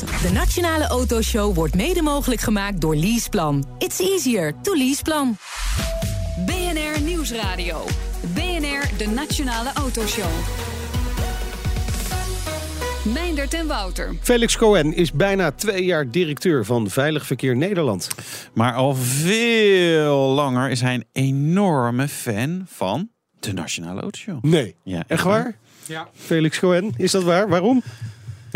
De Nationale Autoshow wordt mede mogelijk gemaakt door Leaseplan. It's easier to leaseplan. BNR Nieuwsradio. BNR, de Nationale Autoshow. Meindert en Wouter. Felix Cohen is bijna twee jaar directeur van Veilig Verkeer Nederland. Maar al veel langer is hij een enorme fan van de Nationale Autoshow. Nee, Ja, echt waar? Ja. Felix Cohen, is dat waar? Waarom?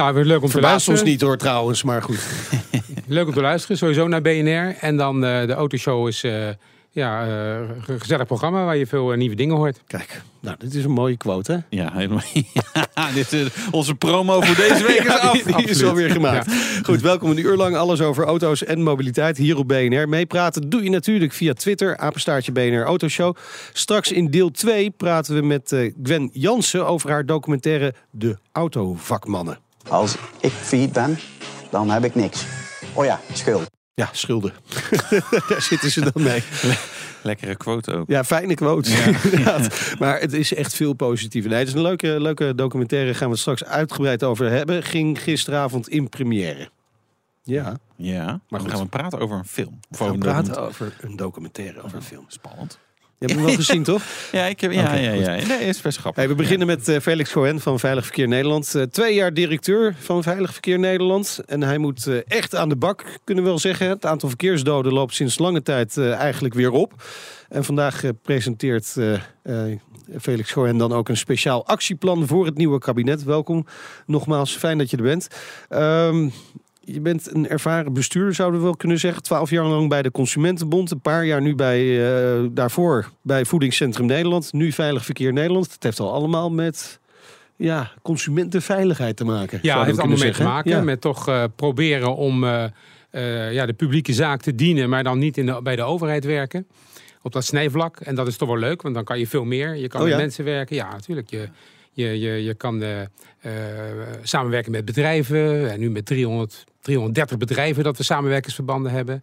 Nou, weer leuk om te luisteren. ons niet hoor trouwens, maar goed. Leuk om te luisteren, sowieso naar BNR. En dan eh, de autoshow is eh, ja, eh, een gezellig programma waar je veel nieuwe dingen hoort. Kijk, nou, dit is een mooie quote, hè? Ja, helemaal. Ja, dit is onze promo voor deze week is af. die, die is alweer gemaakt. Goed, welkom een uur lang alles over auto's en mobiliteit hier op BNR. Meepraten doe je natuurlijk via Twitter, apenstaartje BNR Autoshow. Straks in deel 2 praten we met eh, Gwen Jansen over haar documentaire De Autovakmannen. Als ik failliet ben, dan heb ik niks. Oh ja, schuld. Ja, schulden. Daar zitten ze dan mee. Lekkere quote ook. Ja, fijne quote. inderdaad. Maar het is echt veel positiever. Nee, het is een leuke, leuke documentaire. Gaan we het straks uitgebreid over hebben. Ging gisteravond in première. Ja, Ja, maar goed. dan gaan we praten over een film. Of we over gaan praten over een documentaire, over een film. Spannend. Je hebt hem wel gezien, toch? Ja, ik heb, ja, ja, goed. ja. Nee, is best grappig. Hey, we beginnen met eh, Felix Cohen van Veilig Verkeer Nederland. Eh, twee jaar directeur van Veilig Verkeer Nederland. En hij moet eh, echt aan de bak, kunnen we wel zeggen. Het aantal verkeersdoden loopt sinds lange tijd eigenlijk weer op. En vandaag presenteert Felix Cohen dan ook een speciaal actieplan voor het nieuwe kabinet. Welkom nogmaals, fijn dat je er bent. Ehm, je bent een ervaren bestuurder, zouden we wel kunnen zeggen. Twaalf jaar lang bij de Consumentenbond. Een paar jaar nu bij, eh, daarvoor bij Voedingscentrum Nederland. Nu Veilig Verkeer Nederland. Het heeft al allemaal met ja, consumentenveiligheid te maken. Ja, het heeft allemaal mee te maken. Ja. met toch eh, proberen om eh, ja, de publieke zaak te dienen, maar dan niet in de, bij de overheid werken. Op dat snijvlak. En dat is toch wel leuk, want dan kan je veel meer. Je kan Oh met ja? mensen werken. Ja, natuurlijk. Je, je, je, je kan samenwerken met bedrijven. En nu met 300, 330 bedrijven dat we samenwerkingsverbanden hebben.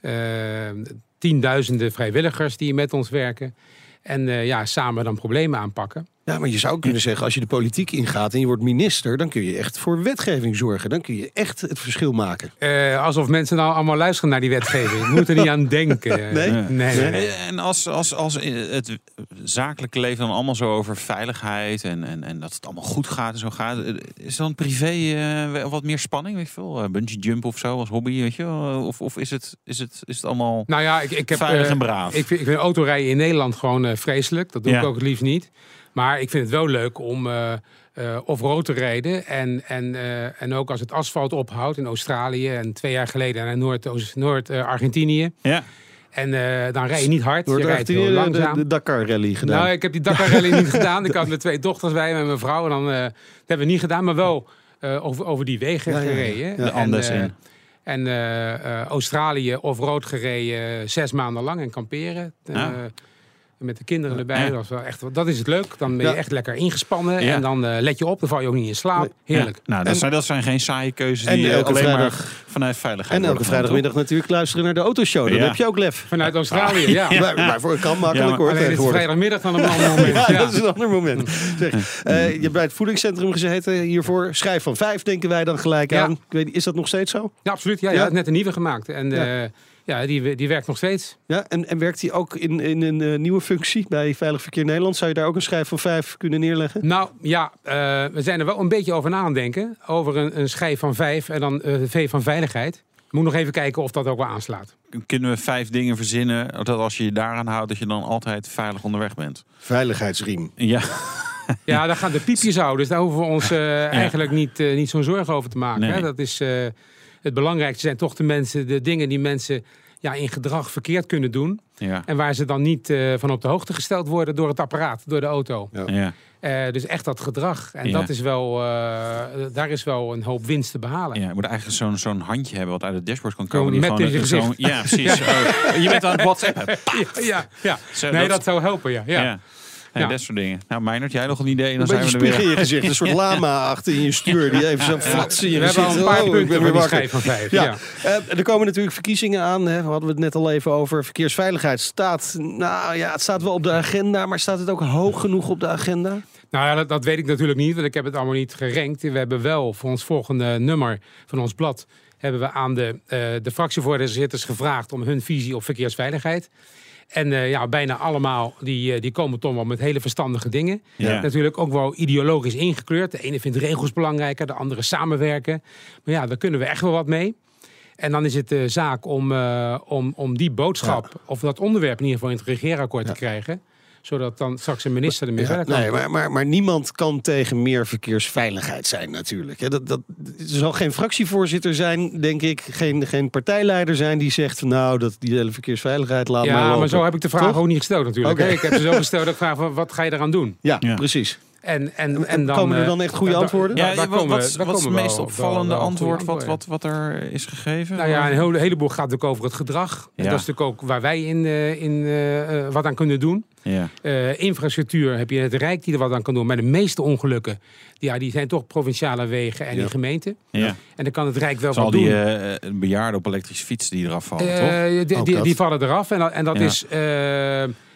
Eh, tienduizenden vrijwilligers die met ons werken. En eh, ja, samen dan problemen aanpakken. Ja, maar je zou kunnen zeggen, als je de politiek ingaat en je wordt minister, dan kun je echt voor wetgeving zorgen. Dan kun je echt het verschil maken. Eh, alsof mensen nou allemaal luisteren naar die wetgeving. Ik moet er niet aan denken. Nee? nee, nee, nee. En als, als, als het zakelijke leven dan allemaal zo over veiligheid en, en, en dat het allemaal goed gaat en zo gaat, is dan privé eh, wat meer spanning, weet je veel? Eh, Bungee jump of zo als hobby, weet je wel? Of, of is, het, is, het, is het allemaal Nou ja, ik, ik heb. veilig en braaf? Ik vind, ik vind autorijden in Nederland gewoon vreselijk. Dat doe Ja. ik ook het liefst niet. Maar ik vind het wel leuk om eh eh off-road te rijden. En, en, eh, en ook als het asfalt ophoudt in Australië. En twee jaar geleden naar Noord-Argentinië. Noord, ja. en dan rij je niet hard. Je rijdt heel langzaam. de Dakar Rally gedaan. Nou, ik heb die Dakar Rally niet gedaan. Ik had mijn twee dochters bij me en mijn vrouw. En dan, dat hebben we niet gedaan, maar wel over, over die wegen Ja, gereden. De eh, in. En Australië off-road gereden, zes maanden lang en kamperen. Ja. Met de kinderen erbij. Ja. Dat, is wel echt, dat is het leuk. Dan ben je Ja. echt lekker ingespannen. Ja. En dan eh, let je op, dan val je ook niet in slaap. Heerlijk. Ja. Nou, dat, En- zijn, dat zijn geen saaie keuzes En die eh, elke alleen vrijdag- maar vanuit veiligheid en elke vrijdagmiddag natuurlijk luisteren naar de autoshow. Dan Ja. heb je ook lef. Vanuit Australië, ja. Maar, maar voor kan makkelijk Ja, maar hoor Alleen het is tegenwoordig. vrijdagmiddag dan een ander moment. Ja, Ja. dat is een ander moment. Zeg, eh, je hebt bij het voedingscentrum gezeten hiervoor. Schrijf van vijf denken wij dan gelijk Ja. aan. Ik weet, niet, is dat nog steeds zo? Ja, absoluut. Ja, Ja? ja. net een nieuwe gemaakt. En Ja. die, die werkt nog steeds. Ja, en, en werkt hij ook in, in een eh, nieuwe functie bij Veilig Verkeer Nederland? Zou je daar ook een schijf van vijf kunnen neerleggen? Nou ja, eh, we zijn er wel een beetje over na aan denken. Over een, een schijf van vijf en dan eh V van veiligheid. Moet nog even kijken of dat ook wel aanslaat. Kunnen we vijf dingen verzinnen dat als je je daaraan houdt, dat je dan altijd veilig onderweg bent? Veiligheidsriem. Ja, Ja, daar gaan de piepjes houden. Dus daar hoeven we ons eigenlijk niet, niet zo'n zorgen over te maken. Nee. Hè? Dat is, eh, het belangrijkste zijn toch de mensen, de dingen die mensen ja, in gedrag verkeerd kunnen doen. Ja. En waar ze dan niet eh, van op de hoogte gesteld worden door het apparaat, door de auto. Ja. Eh, dus echt dat gedrag. En Ja. dat is wel, eh, daar is wel een hoop winst te behalen. Ja, je moet eigenlijk zo'n zo'n handje hebben wat uit het dashboard kan komen. die met gewoon in je zo'n- gezicht. Ja, precies. Oh, je bent aan het WhatsApp. Ja, ja, ja. Zo, Nee, dat- dat zou helpen, ja. Ja. Ja. Dat soort dingen. Nou, Meijnerd, jij nog een idee? En dan Een zijn beetje we er spieg in weer. je gezicht. Een soort lama achter in je stuur. Die even zo flats in je We hebben al een paar Oh, ik punten weer wakker. van vijf. Ja, Ja. eh, er komen natuurlijk verkiezingen aan. Hè. We hadden het net al even over. Verkeersveiligheid staat, nou ja, het staat wel op de agenda. Maar staat het ook hoog genoeg op de agenda? Nou ja, dat, dat weet ik natuurlijk niet, want ik heb het allemaal niet gerankt. We hebben wel voor ons volgende nummer van ons blad... hebben we aan de, eh, de fractievoorzitters gevraagd om hun visie op verkeersveiligheid. En eh, ja, bijna allemaal die, eh, die komen toch wel met hele verstandige dingen. Ja. Natuurlijk ook wel ideologisch ingekleurd. De ene vindt regels belangrijker, de andere samenwerken. Maar ja, daar kunnen we echt wel wat mee. En dan is het de zaak om, eh, om, om die boodschap, of dat onderwerp in ieder geval in het regeerakkoord te krijgen. Zodat dan straks een minister ermee Ja, verder kan. nee, maar, maar, maar niemand kan tegen meer verkeersveiligheid zijn natuurlijk. Hè. Dat, dat, er zal geen fractievoorzitter zijn, denk ik. Geen, geen partijleider zijn die zegt... van, nou, dat, die hele verkeersveiligheid laat maar Ja, lopen. maar zo heb ik de vraag Toch? ook niet gesteld natuurlijk. Oké. Ik heb ze zo gesteld dat ik vraag, van, wat ga je eraan doen? Ja, Ja. precies. En, en, En dan, komen er eh, dan echt goede antwoorden? Ja, daar wat, komen- wat, daar wat is het meest wel- opvallende wel- wel antwoord wat, wat, wat er is gegeven? Nou ja, een hele, heleboel gaat natuurlijk over het gedrag. Ja. dat is natuurlijk ook waar wij in, eh, in, eh, wat aan kunnen doen. Ja. Eh, infrastructuur heb je het Rijk die er wat aan kan doen. Maar de meeste ongelukken ja, die zijn toch provinciale wegen en Ja. in gemeenten. Ja. En dan kan het Rijk wel Zal wat die doen. eh, bejaarden op elektrische fiets die eraf vallen, toch? Eh, die, die, die vallen eraf. En dat, en dat Ja. is.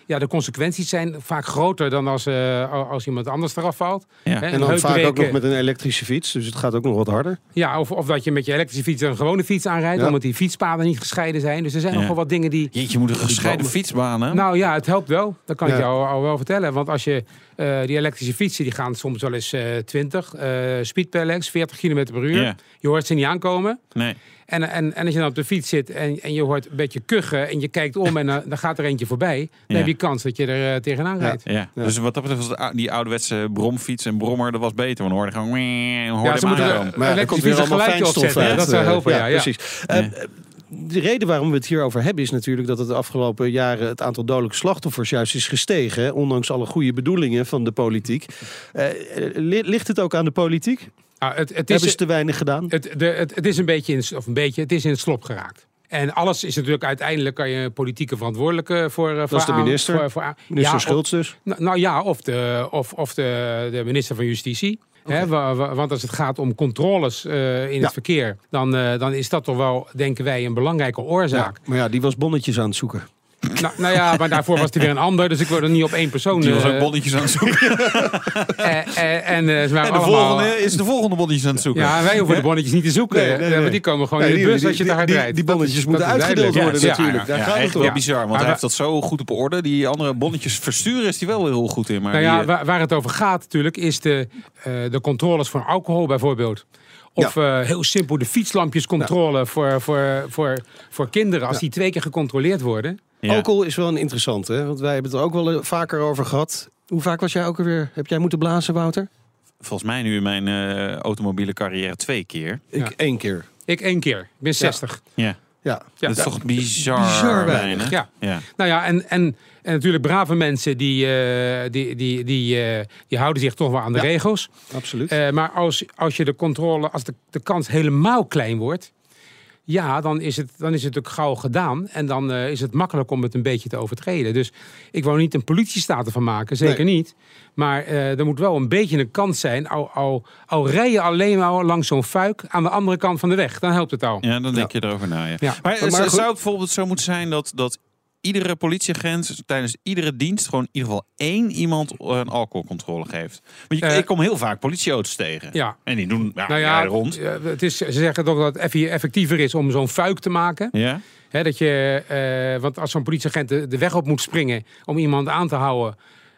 Ja, de consequenties zijn vaak groter dan als, eh, als iemand anders eraf valt. Ja. Hè, En dan vaak ook nog met een elektrische fiets. Dus het gaat ook nog wat harder. Ja, of, of dat je met je elektrische fiets een gewone fiets aanrijdt, Ja. omdat die fietspaden niet gescheiden zijn. Dus er zijn Ja. nog wel wat dingen die. Jeetje, je moet een gescheiden fietsbaan, hè? Nou ja, het helpt wel. Dat kan Ja. ik jou al wel vertellen. Want als je eh, die elektrische fietsen, die gaan soms wel eens eh 20, eh speed pedelec, 40 km per uur. Ja. Je hoort ze niet aankomen. Nee. En, en, en als je dan op de fiets zit en, en je hoort een beetje kuchen en je kijkt om en dan, dan gaat er eentje voorbij, dan Ja. heb je kans dat je er eh, tegenaan rijdt. Ja. Dus wat dat betreft was die ouderwetse bromfiets en brommer, dat was beter. Want dan hoorde je gewoon... Hoorde Ja, ze moeten. Maar er een geluidje opzetten. uit. Dat zou helpen, ja. ja. precies. Eh, de reden waarom we het hier over hebben is natuurlijk dat het de afgelopen jaren het aantal dodelijke slachtoffers juist is gestegen. Ondanks alle goede bedoelingen van de politiek. Eh, li- ligt het ook aan de politiek? Nou, het, het, Hebben is, ze te weinig gedaan? het, de, het, het is een beetje in, of een beetje, het is in het slop geraakt. En alles is natuurlijk uiteindelijk kan je politieke verantwoordelijke voor. eh, voor is de minister. Voor, Minister ja, Schultz dus. Nou, nou ja, of de, of, of de, de minister van Justitie. Want als het gaat om controles eh, in Ja. het verkeer, dan, eh, dan is dat toch wel, denken wij, een belangrijke oorzaak. Maar ja, die was bonnetjes aan het zoeken. Nou, nou ja, maar daarvoor was er weer een ander, dus ik wil er niet op één persoon. Die was eh, ook bonnetjes aan het zoeken. eh, eh, en eh, ze waren En de allemaal. volgende is de volgende bonnetjes aan het zoeken. Ja, wij hoeven de bonnetjes niet te zoeken. Nee, nee, eh, nee. want die komen gewoon in de bus die- als je die- rijdt. die bonnetjes moeten dat uitgedeeld worden Ja, natuurlijk. Daar Ja, gaat het wel bizar, want Maar hij heeft dat zo goed op orde. Die andere bonnetjes versturen is hij wel heel goed in. Maar Nou ja, eh, waar, waar het over gaat natuurlijk is de, eh, de controles voor alcohol bijvoorbeeld. Of eh, heel simpel de fietslampjescontrole voor, voor, voor, voor kinderen. Als die twee keer gecontroleerd worden. Ja. Alcohol is wel een interessante, hè? want wij hebben het er ook wel eh, vaker over gehad. Hoe vaak was jij ook alweer? Heb jij moeten blazen, Wouter? Volgens mij nu in mijn eh, automobiele carrière twee keer. Ik één keer. Ik één keer. Ik ben 60. Ja. Ja. Ja. Dat is toch bizar, Bizar weinig. Ja. Ja. Nou ja, en, en, en natuurlijk brave mensen die, eh, die, die, die, eh, die houden zich toch wel aan de Ja. regels. Absoluut. Eh, maar als, als je de controle, als de, de kans helemaal klein wordt. Ja, dan is, het, dan is het natuurlijk gauw gedaan. En dan eh, is het makkelijk om het een beetje te overtreden. Dus ik wou niet een politiestaat ervan maken, zeker niet. Maar eh, er moet wel een beetje een kans zijn. Al, al, al rij je alleen maar langs zo'n fuik aan de andere kant van de weg. Dan helpt het al. Ja, dan denk je erover na. Ja. Ja. Maar, Maar zou het bijvoorbeeld zo moeten zijn dat, dat iedere politieagent tijdens iedere dienst gewoon in ieder geval één iemand een alcoholcontrole geeft? Want je, Eh, ik kom heel vaak politieauto's tegen. Ja. En die doen ja, Nou ja, rond. eh, het is, ze zeggen toch dat het effe- effectiever is om zo'n fuik te maken. Ja? Dat je, eh, want als zo'n politieagent de, de weg op moet springen om iemand aan te houden.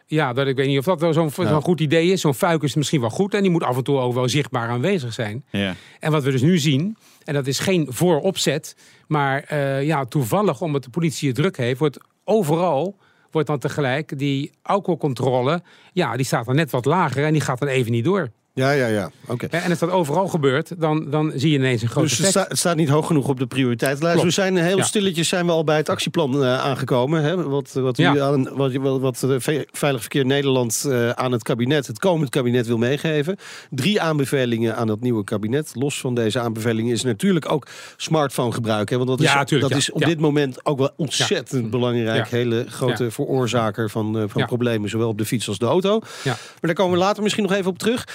Ja, dat, ik weet niet of dat zo'n goed idee is. Zo'n fuik is misschien wel goed en die moet af en toe ook wel zichtbaar aanwezig zijn. Ja. En wat we dus nu zien, en dat is geen vooropzet, maar eh, ja, toevallig omdat de politie het druk heeft, wordt overal wordt dan tegelijk die alcoholcontrole, ja, die staat dan net wat lager en die gaat dan even niet door. Ja, ja, ja. Oké. En als dat overal gebeurt, dan, dan zie je ineens een groot Dus het, effect. sta- het staat niet hoog genoeg op de prioriteitenlijst. Klopt. We zijn heel Ja. stilletjes zijn we al bij het actieplan eh, aangekomen. Hè? Wat, wat, u Ja. aan, wat, wat, wat eh, Ve- Veilig Verkeer Nederland eh, aan het kabinet, het komend kabinet wil meegeven. Drie aanbevelingen aan het nieuwe kabinet. Los van deze aanbevelingen is natuurlijk ook smartphone gebruik. Hè? Want dat is, Ja, tuurlijk, dat is op dit moment ook wel ontzettend belangrijk. Hele grote veroorzaker van, van problemen, zowel op de fiets als de auto. Ja. Maar daar komen we later misschien nog even op terug.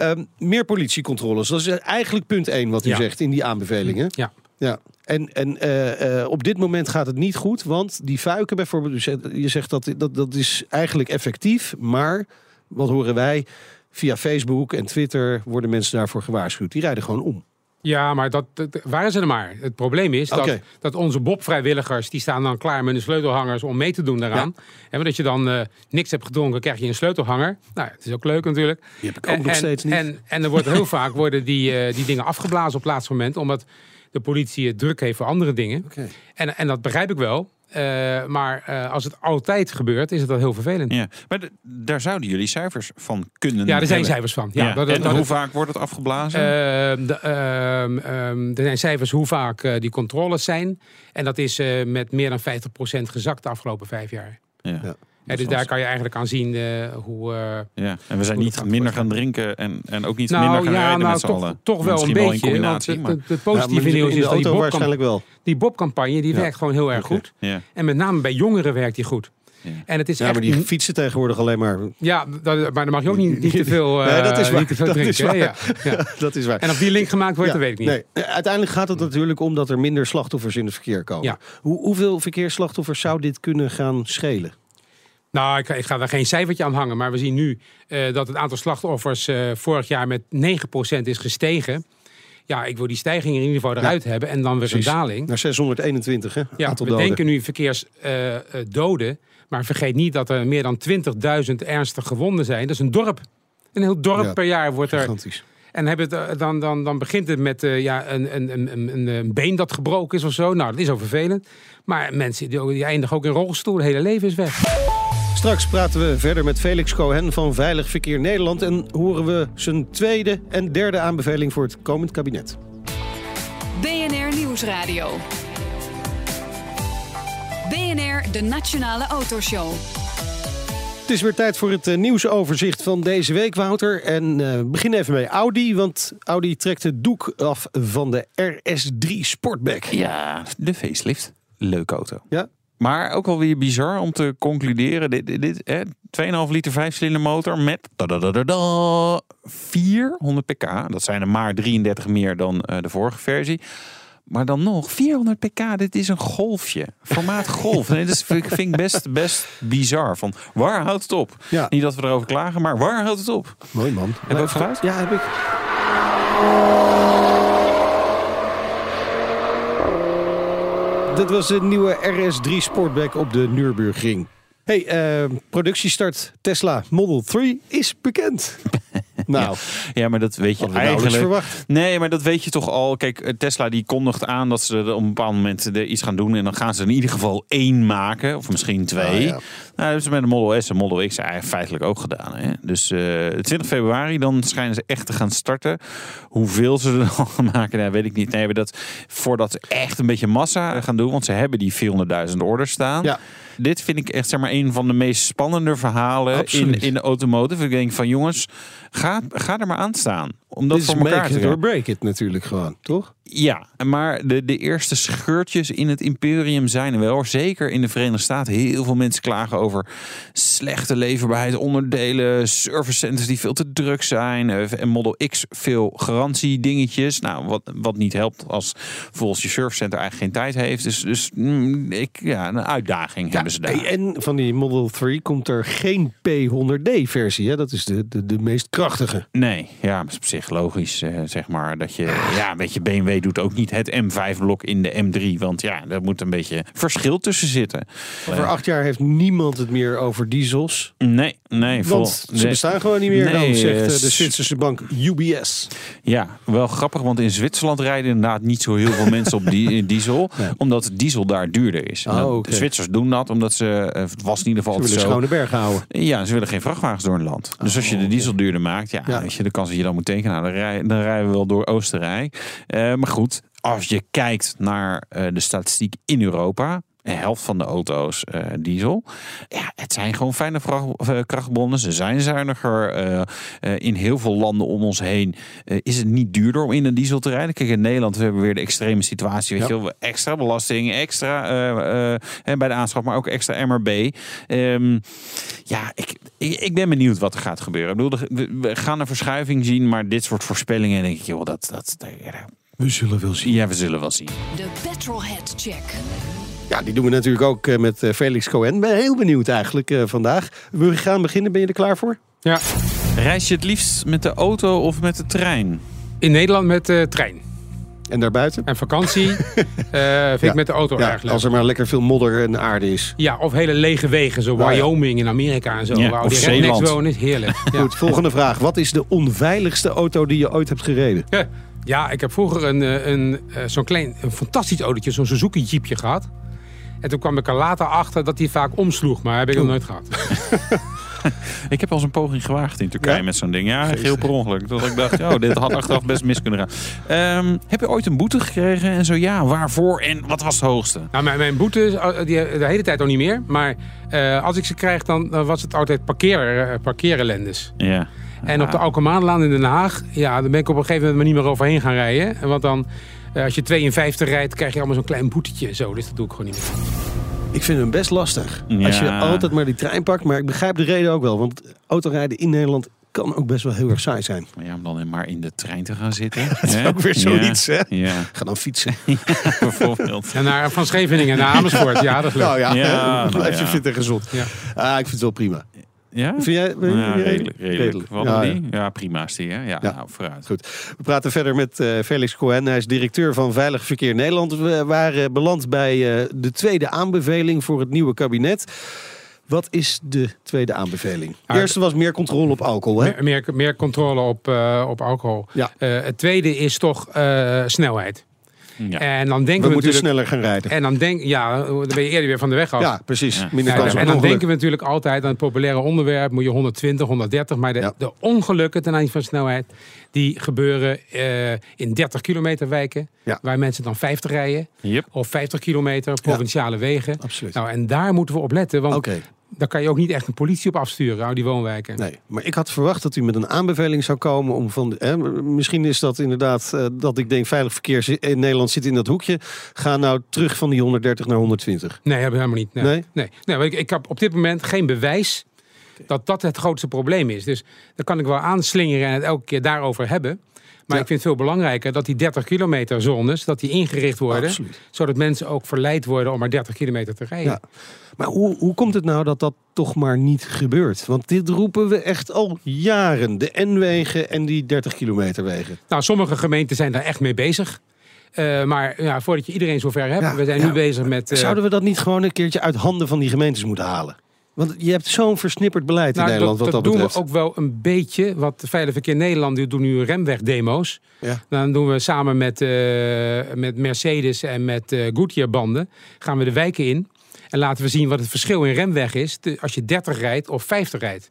Ehm, meer politiecontroles. Dat is eigenlijk punt één wat u Ja. zegt in die aanbevelingen. Ja. Ja. En, en eh, eh, op dit moment gaat het niet goed, want die fuiken bijvoorbeeld, u zegt- je zegt dat, dat dat is eigenlijk effectief, maar wat horen wij? Via Facebook en Twitter worden mensen daarvoor gewaarschuwd. Die rijden gewoon om. Ja, maar dat, dat waren ze er maar. Het probleem is dat, dat onze Bob-vrijwilligers... die staan dan klaar met hun sleutelhangers om mee te doen daaraan. En omdat je dan eh, niks hebt gedronken, krijg je een sleutelhanger. Nou, het is ook leuk natuurlijk. Die heb ik ook en, nog steeds niet. En, en er wordt heel vaak worden die, eh, die dingen afgeblazen op het laatste moment... omdat de politie het druk heeft voor andere dingen. Oké. En, en dat begrijp ik wel. Eh, maar eh, als het altijd gebeurt, is het wel heel vervelend. Ja, Ja, maar daar zouden jullie cijfers van kunnen er zijn hebben. cijfers van. Ja, Ja, dat- en dat- hoe vaak wordt het afgeblazen? Ehm, de, ehm, ehm, er zijn cijfers hoe vaak eh, die controles zijn. En dat is eh, met meer dan 50% gezakt de afgelopen vijf jaar. ja. ja. Ja, dus daar kan je eigenlijk aan zien eh, hoe... eh, Ja, en we zijn niet minder gaan drinken en, en ook niet nou minder gaan ja, rijden nou met z'n toch, allen. toch wel een Misschien wel in beetje. want de positieve Ja, nieuws is dat die waarschijnlijk wel. die Bob-campagne die Ja. werkt gewoon heel erg goed. Ja. En met name bij jongeren werkt die goed. Ja. En het is Ja, echt... maar die fietsen tegenwoordig alleen maar. ja, dat, maar dan mag je ook niet, niet te veel, eh Nee, dat is waar. niet te veel Dat drinken. is waar. hè? Ja, ja. Dat is waar. En of die link gemaakt wordt, Ja, dat weet ik niet. Nee. Uiteindelijk gaat het natuurlijk om dat er minder slachtoffers in het verkeer komen. Ja. Hoe, hoeveel verkeersslachtoffers zou dit kunnen gaan schelen? Nou, ik, ik ga daar geen cijfertje aan hangen. Maar we zien nu eh, dat het aantal slachtoffers eh, vorig jaar met 9% is gestegen. Ja, ik wil die stijging in ieder geval eruit hebben. En dan weer Precies. een daling. Naar 621, hè? Ja, we doden. denken nu verkeersdoden. maar vergeet niet dat er meer dan 20.000 ernstig gewonden zijn. Dat is een dorp. Een heel dorp Ja, per jaar wordt er. En hebben eh, dan, dan, dan begint het met eh, ja, een, een, een, een, een- een been dat gebroken is of zo. Nou, dat is ook vervelend. Maar mensen die, die eindigen ook in rolstoel. Het hele leven is weg. Straks praten we verder met Felix Cohen van Veilig Verkeer Nederland. En horen we zijn tweede en derde aanbeveling voor het komend kabinet. BNR Nieuwsradio. BNR, de Nationale Autoshow. Het is weer tijd voor het eh, nieuwsoverzicht van deze week, Wouter. En eh, we beginnen even bij Audi, want Audi trekt het doek af van de RS3 Sportback. Ja, de facelift. Leuke auto. Ja. Maar ook wel weer bizar om te concluderen. Dit, dit, dit, hè, 2,5 liter 5-cilinder motor met dadadadada, 400 pk. Dat zijn er maar 33 meer dan eh, de vorige versie. Maar dan nog, 400 pk, dit is een golfje. Formaat golf. Dit is, vind ik- vind ik best, best bizar. Van, waar houdt het op? Ja. Niet dat we erover klagen, maar waar houdt het op? Mooi man. Heb je ook geluid? Ja, heb ik. Dit was de nieuwe RS3 Sportback op de Nürburgring. Hey, eh, productiestart Tesla Model 3 is bekend. nou, Ja, maar dat weet je eigenlijk. verwacht. Nee, maar dat weet je toch al. Kijk, eh, Tesla die kondigt aan dat ze er op een bepaald moment er iets gaan doen. En dan gaan ze in ieder geval één maken. Of misschien twee. Ah, ja. Nou, dat hebben ze met de Model S en Model X eigenlijk feitelijk ook gedaan. Hè? Dus eh 20 februari dan schijnen ze echt te gaan starten. Hoeveel ze er dan gaan maken, nou, weet ik niet. Nee, maar dat voordat ze echt een beetje massa gaan doen. Want ze hebben die 400.000 orders staan. Ja. Dit vind ik echt zeg maar een van de meest spannende verhalen in, Absoluut. in de automotive. Ik denk van jongens, ga, ga er maar aan staan. Om dat Dit is voor elkaar make te it or break it natuurlijk gewoon, toch? Ja, maar de, de eerste scheurtjes in het imperium zijn er wel. Zeker in de Verenigde Staten. Heel veel mensen klagen over slechte leverbaarheid, onderdelen, servicecenters die veel te druk zijn. eh, En Model X veel garantiedingetjes. Nou, wat, wat niet helpt als volgens je servicecenter eigenlijk geen tijd heeft. Dus, dus mm, ik, ja, een uitdaging hebben ze daar. En van die Model 3 komt er geen P100D versie. Dat is de, de, de meest krachtige. Nee, ja, is op zich logisch, eh, zeg maar. Dat je, ja, weet je, BMW doet ook niet het M5-blok in de M3. Want ja, daar moet een beetje verschil tussen zitten. Over acht jaar heeft niemand het meer over diesels. Nee, nee. vol- Want ze nee. bestaan gewoon niet meer. Nee, dan zegt eh, eh, de Zwitserse bank UBS. Ja, wel grappig, want in Zwitserland rijden inderdaad niet zo heel veel mensen op die, diesel. Nee. Omdat diesel daar duurder is. Oh, dat-. De Zwitsers doen dat. Omdat ze, eh, het was in ieder geval Ze willen zo. schone berg houden. Ja, ze willen geen vrachtwagens door een land. Dus als je de diesel duurder maakt, ja, Ja. Weet je, de kans dat je dan moet tekenen, nou, dan, rij, dan rijden we wel door Oostenrijk. Eh, maar goed, als je kijkt naar eh, de statistiek in Europa, de helft van de auto's eh, diesel. Ja, het zijn gewoon fijne eh, krachtbronnen. Ze zijn zuiniger. In heel veel landen om ons heen is het niet duurder om in een diesel te rijden. Kijk, in Nederland we hebben we weer de extreme situatie. Weet Ja. je wel, extra belasting, extra hè, bij de aanschaf, maar ook extra MRB. Ehm, ja, ik, ik, ik ben benieuwd wat er gaat gebeuren. Ik bedoel, we gaan een verschuiving zien, maar dit soort voorspellingen, denk ik, joh, dat, dat, dat- We zullen wel zien. ja, we zullen wel zien. De Petrolhead Check. Ja, die doen we natuurlijk ook eh, met eh, Felix Cohen. Ben heel benieuwd eigenlijk eh, vandaag. We gaan beginnen. Ben je er klaar voor? Ja, Reis je het liefst met de auto of met de trein? in Nederland met de trein. En daarbuiten? En vakantie eh, vind Ja. ik met de auto Ja, erg leuk. als er maar lekker veel modder en aarde is. Ja, of hele lege wegen, zo Nou ja. Wyoming in Amerika en zo. Ja, waar of Zeeland. wonen, is heerlijk. Ja. Goed, volgende vraag. Wat is de onveiligste auto die je ooit hebt gereden? Ja, ik heb vroeger een, eh, een, eh, zo'n klein, een fantastisch autootje, zo'n Suzuki Jeepje gehad. En toen kwam ik er later achter dat hij vaak omsloeg, maar heb ik nog nooit gehad. Ik heb al eens een poging gewaagd in Turkije Ja? met zo'n ding. Ja, geheel per ongeluk. Dat ik dacht, oh, dit had achteraf best mis kunnen gaan. Ehm, heb je ooit een boete gekregen? En zo ja, waarvoor? En wat was het hoogste? Nou, mijn, mijn boete, eh, die, de hele tijd al niet meer. Maar als ik ze krijg, dan, dan was het altijd parkeer. Ja. En op de Alkemaanlaan in Den Haag, ja, dan ben ik op een gegeven moment maar niet meer overheen gaan rijden. Want dan, eh, als je 52 rijdt, krijg je allemaal zo'n klein boetetje en zo. Dus dat doe ik gewoon niet meer. Ik vind hem best lastig. Ja. Als je altijd maar die trein pakt. Maar ik begrijp de reden ook wel. Want autorijden in Nederland kan ook best wel heel erg saai zijn. Maar ja, om dan maar in de trein te gaan zitten. Dat is ook weer zoiets, hè? Ja, Ga dan fietsen. bijvoorbeeld. En naar, van Scheveningen naar Amersfoort, ja, dat is leuk. Nou ja, Ja, nou blijf je fit en gezond. Ja. Ah, ik vind het wel prima. Ja? Vind jij? ben je- Ja, redelijk, redelijk. Wat Ja, ja, ja. die? Ja, prima is die, hè? Ja, Ja. nou, vooruit. Goed. We praten verder met eh, Felix Cohen. Hij is directeur van Veilig Verkeer Nederland. We waren beland bij eh, de tweede aanbeveling voor het nieuwe kabinet. Wat is de tweede aanbeveling? De eerste was meer controle op alcohol. Hè? Meer, meer, meer controle op, eh, op alcohol. Ja. Eh, het tweede is toch eh, snelheid. Ja. En dan denken We we, moeten sneller gaan rijden. En dan denk ja, dan ben je eerder weer van de weg af. Ja, precies. Ja. Minder Ja, kans op en dan ongeluk. denken we natuurlijk altijd aan het populaire onderwerp. Moet je 120, 130. Maar de, Ja. de ongelukken ten aanzien van snelheid. Die gebeuren eh, in 30 kilometer wijken. Ja. Waar mensen dan 50 rijden. Yep. Of 50 kilometer provinciale wegen. Absoluut. Nou, en daar moeten we op letten. Want Oké, daar kan je ook niet echt een politie op afsturen. Uit die woonwijken. nee. Maar ik had verwacht dat u met een aanbeveling zou komen om van... Hè, misschien is dat inderdaad eh, dat ik denk veilig verkeer in Nederland zit in dat hoekje. Ga nou terug van die 130 naar 120. Nee, hebben we helemaal niet. Nee. Nee? Nee. nee. want ik, ik heb op dit moment geen bewijs dat dat het grootste probleem is. Dus dan kan ik wel aanslingeren en het elke keer daarover hebben. Maar Ja. ik vind het veel belangrijker dat die 30 kilometer zones, dat die ingericht worden. Absoluut. Zodat mensen ook verleid worden om maar 30 kilometer te rijden. Ja. Maar hoe, hoe komt het nou dat dat toch maar niet gebeurt? Want dit roepen we echt al jaren. De N-wegen en die 30 kilometer wegen. Nou, sommige gemeenten zijn daar echt mee bezig. Eh, maar ja, voordat je iedereen zover hebt, Ja, we zijn nu bezig met... eh, Zouden we dat niet gewoon een keertje uit handen van die gemeentes moeten halen? Want je hebt zo'n versnipperd beleid in nou, Nederland dat, wat dat, dat doen betreft. we ook wel een beetje. Wat Veilig Verkeer Nederland die doen nu remwegdemo's. Ja. Dan doen we samen met, eh, met Mercedes en met eh Goodyear banden... gaan we de wijken in en laten we zien wat het verschil in remweg is... als je 30 rijdt of 50 rijdt.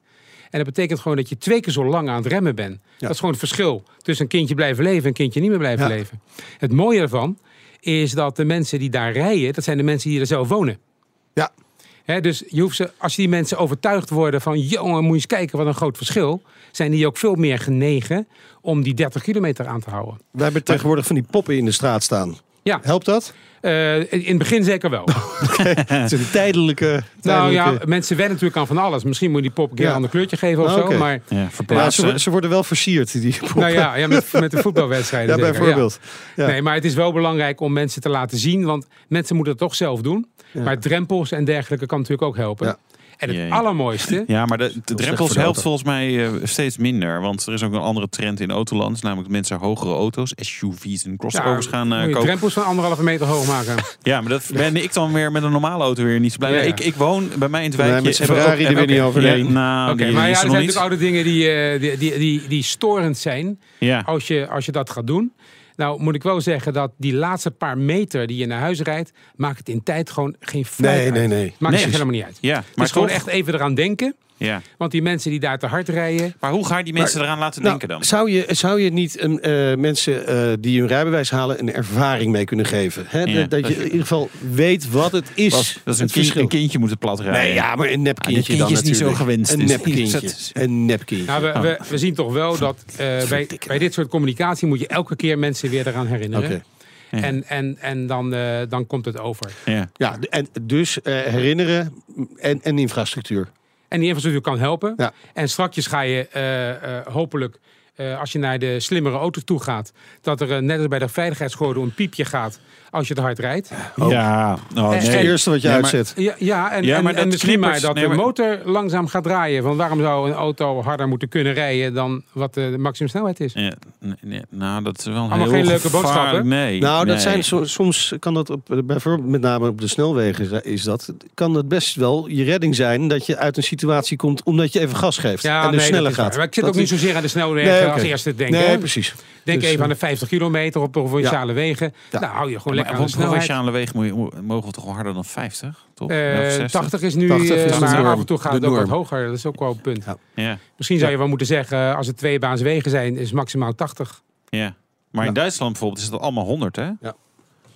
En dat betekent gewoon dat je twee keer zo lang aan het remmen bent. Dat is gewoon het verschil tussen een kindje blijven leven en een kindje niet meer blijven Ja. leven. Het mooie ervan is dat de mensen die daar rijden... dat zijn de mensen die er zelf wonen. Ja. Hè, dus je hoeft ze, als die mensen overtuigd worden van... jongen, moet je eens kijken wat een groot verschil... zijn die ook veel meer genegen om die 30 kilometer aan te houden. Wij hebben tegenwoordig van die poppen in de straat staan. Ja, Helpt dat? eh, in het begin zeker wel. Het is een tijdelijke... nou ja, mensen wennen natuurlijk aan van alles. Misschien moet je die pop een keer Ja. een ander kleurtje geven of Ah, zo. Maar Ja, ze, ze worden wel versierd, die poppen. nou ja, ja met, met de voetbalwedstrijden. Ja, zeker, bijvoorbeeld. Ja. Nee, maar het is wel belangrijk om mensen te laten zien. Want mensen moeten het toch zelf doen. Maar drempels en dergelijke kan natuurlijk ook helpen. En het Jee. allermooiste... Ja, maar de, drempels helpt auto. volgens mij eh, steeds minder. Want er is ook een andere trend in autoland. Namelijk dat mensen hogere auto's, SUV's en crossovers Ja, gaan eh, moet je kopen. drempels van anderhalve meter hoog maken. Ja, maar dat ben ik dan weer met een normale auto weer niet zo blij. Ja, mee. ja. Ik, ik woon bij mij in het Nee, wijkje. met zijn hebben we Ferrari ook- er weer niet overheen. Ja, nou, maar ja, er zijn natuurlijk oude dingen die, eh, die, die, die, die storend zijn. Ja. Als je, als je dat gaat doen. Nou, moet ik wel zeggen dat die laatste paar meter die je naar huis rijdt, maakt het in tijd gewoon geen fluit Nee, uit. nee, nee. Maakt Nee. echt helemaal niet uit. Ja, Maar maar is gewoon echt even eraan denken. Ja. Want die mensen die daar te hard rijden. Maar hoe ga je die mensen eraan laten Nou, denken dan? Zou je, zou je niet een, eh, mensen eh, die hun rijbewijs halen een ervaring mee kunnen geven? Ja. Dat je in ieder geval weet wat het is. Was- dat is een, het kind, verschil. een kindje moeten plat rijden. Nee, ja, maar een nepkindje Ah, dit dan is niet zo gewenst, Een nepkindje. Een nepkindje. Nou, we, we, we zien toch wel dat eh, bij, bij dit soort communicatie moet je elke keer mensen weer eraan herinneren. Oké. Ja. En, en, en dan, dan komt het over. Ja. Ja, en dus herinneren en, en infrastructuur. En die infrastructuur kan helpen. Ja. En strakjes ga je eh, eh, hopelijk, eh, als je naar de slimmere auto's toe gaat, dat er net als bij de veiligheidsgordel een piepje gaat als je te hard rijdt. Ja, oh, En- Dat is nee. het eerste wat je Nee, maar- uitzet. Ja, ja en, Ja, en, maar en dat misschien maar dat nee, de maar- motor langzaam gaat draaien. Want waarom zou een auto harder moeten kunnen rijden dan wat de maximumsnelheid is? Ja, nee, nee, nou, dat is wel een Allemaal heel geen leuke boodschappen. Nee, Nou, dat nee. zijn so- soms kan dat op, bijvoorbeeld met name op de snelwegen is dat, kan dat best wel je redding zijn dat je uit een situatie komt omdat je even gas geeft en dus nee, sneller gaat. Maar ik zit Dat ook niet zozeer aan de snelwegen oké. als eerste te denken. Nee, precies. Denk Dus, even aan eh, de 50 kilometer op provinciale wegen. Ja. Nou, hou je gewoon lekker aan de provinciale wegen moet je- mo- mogen we toch wel harder dan 50? Toch? Eh, Of 60? 80 is nu, 80 is eh, maar norm. af en toe gaat het ook wat hoger. Dat is ook wel een punt. Ja. Ja, Misschien zou je wel moeten zeggen, als het tweebaans wegen zijn, is het maximaal 80. ja. Maar in Duitsland bijvoorbeeld is dat allemaal 100, hè? Ja.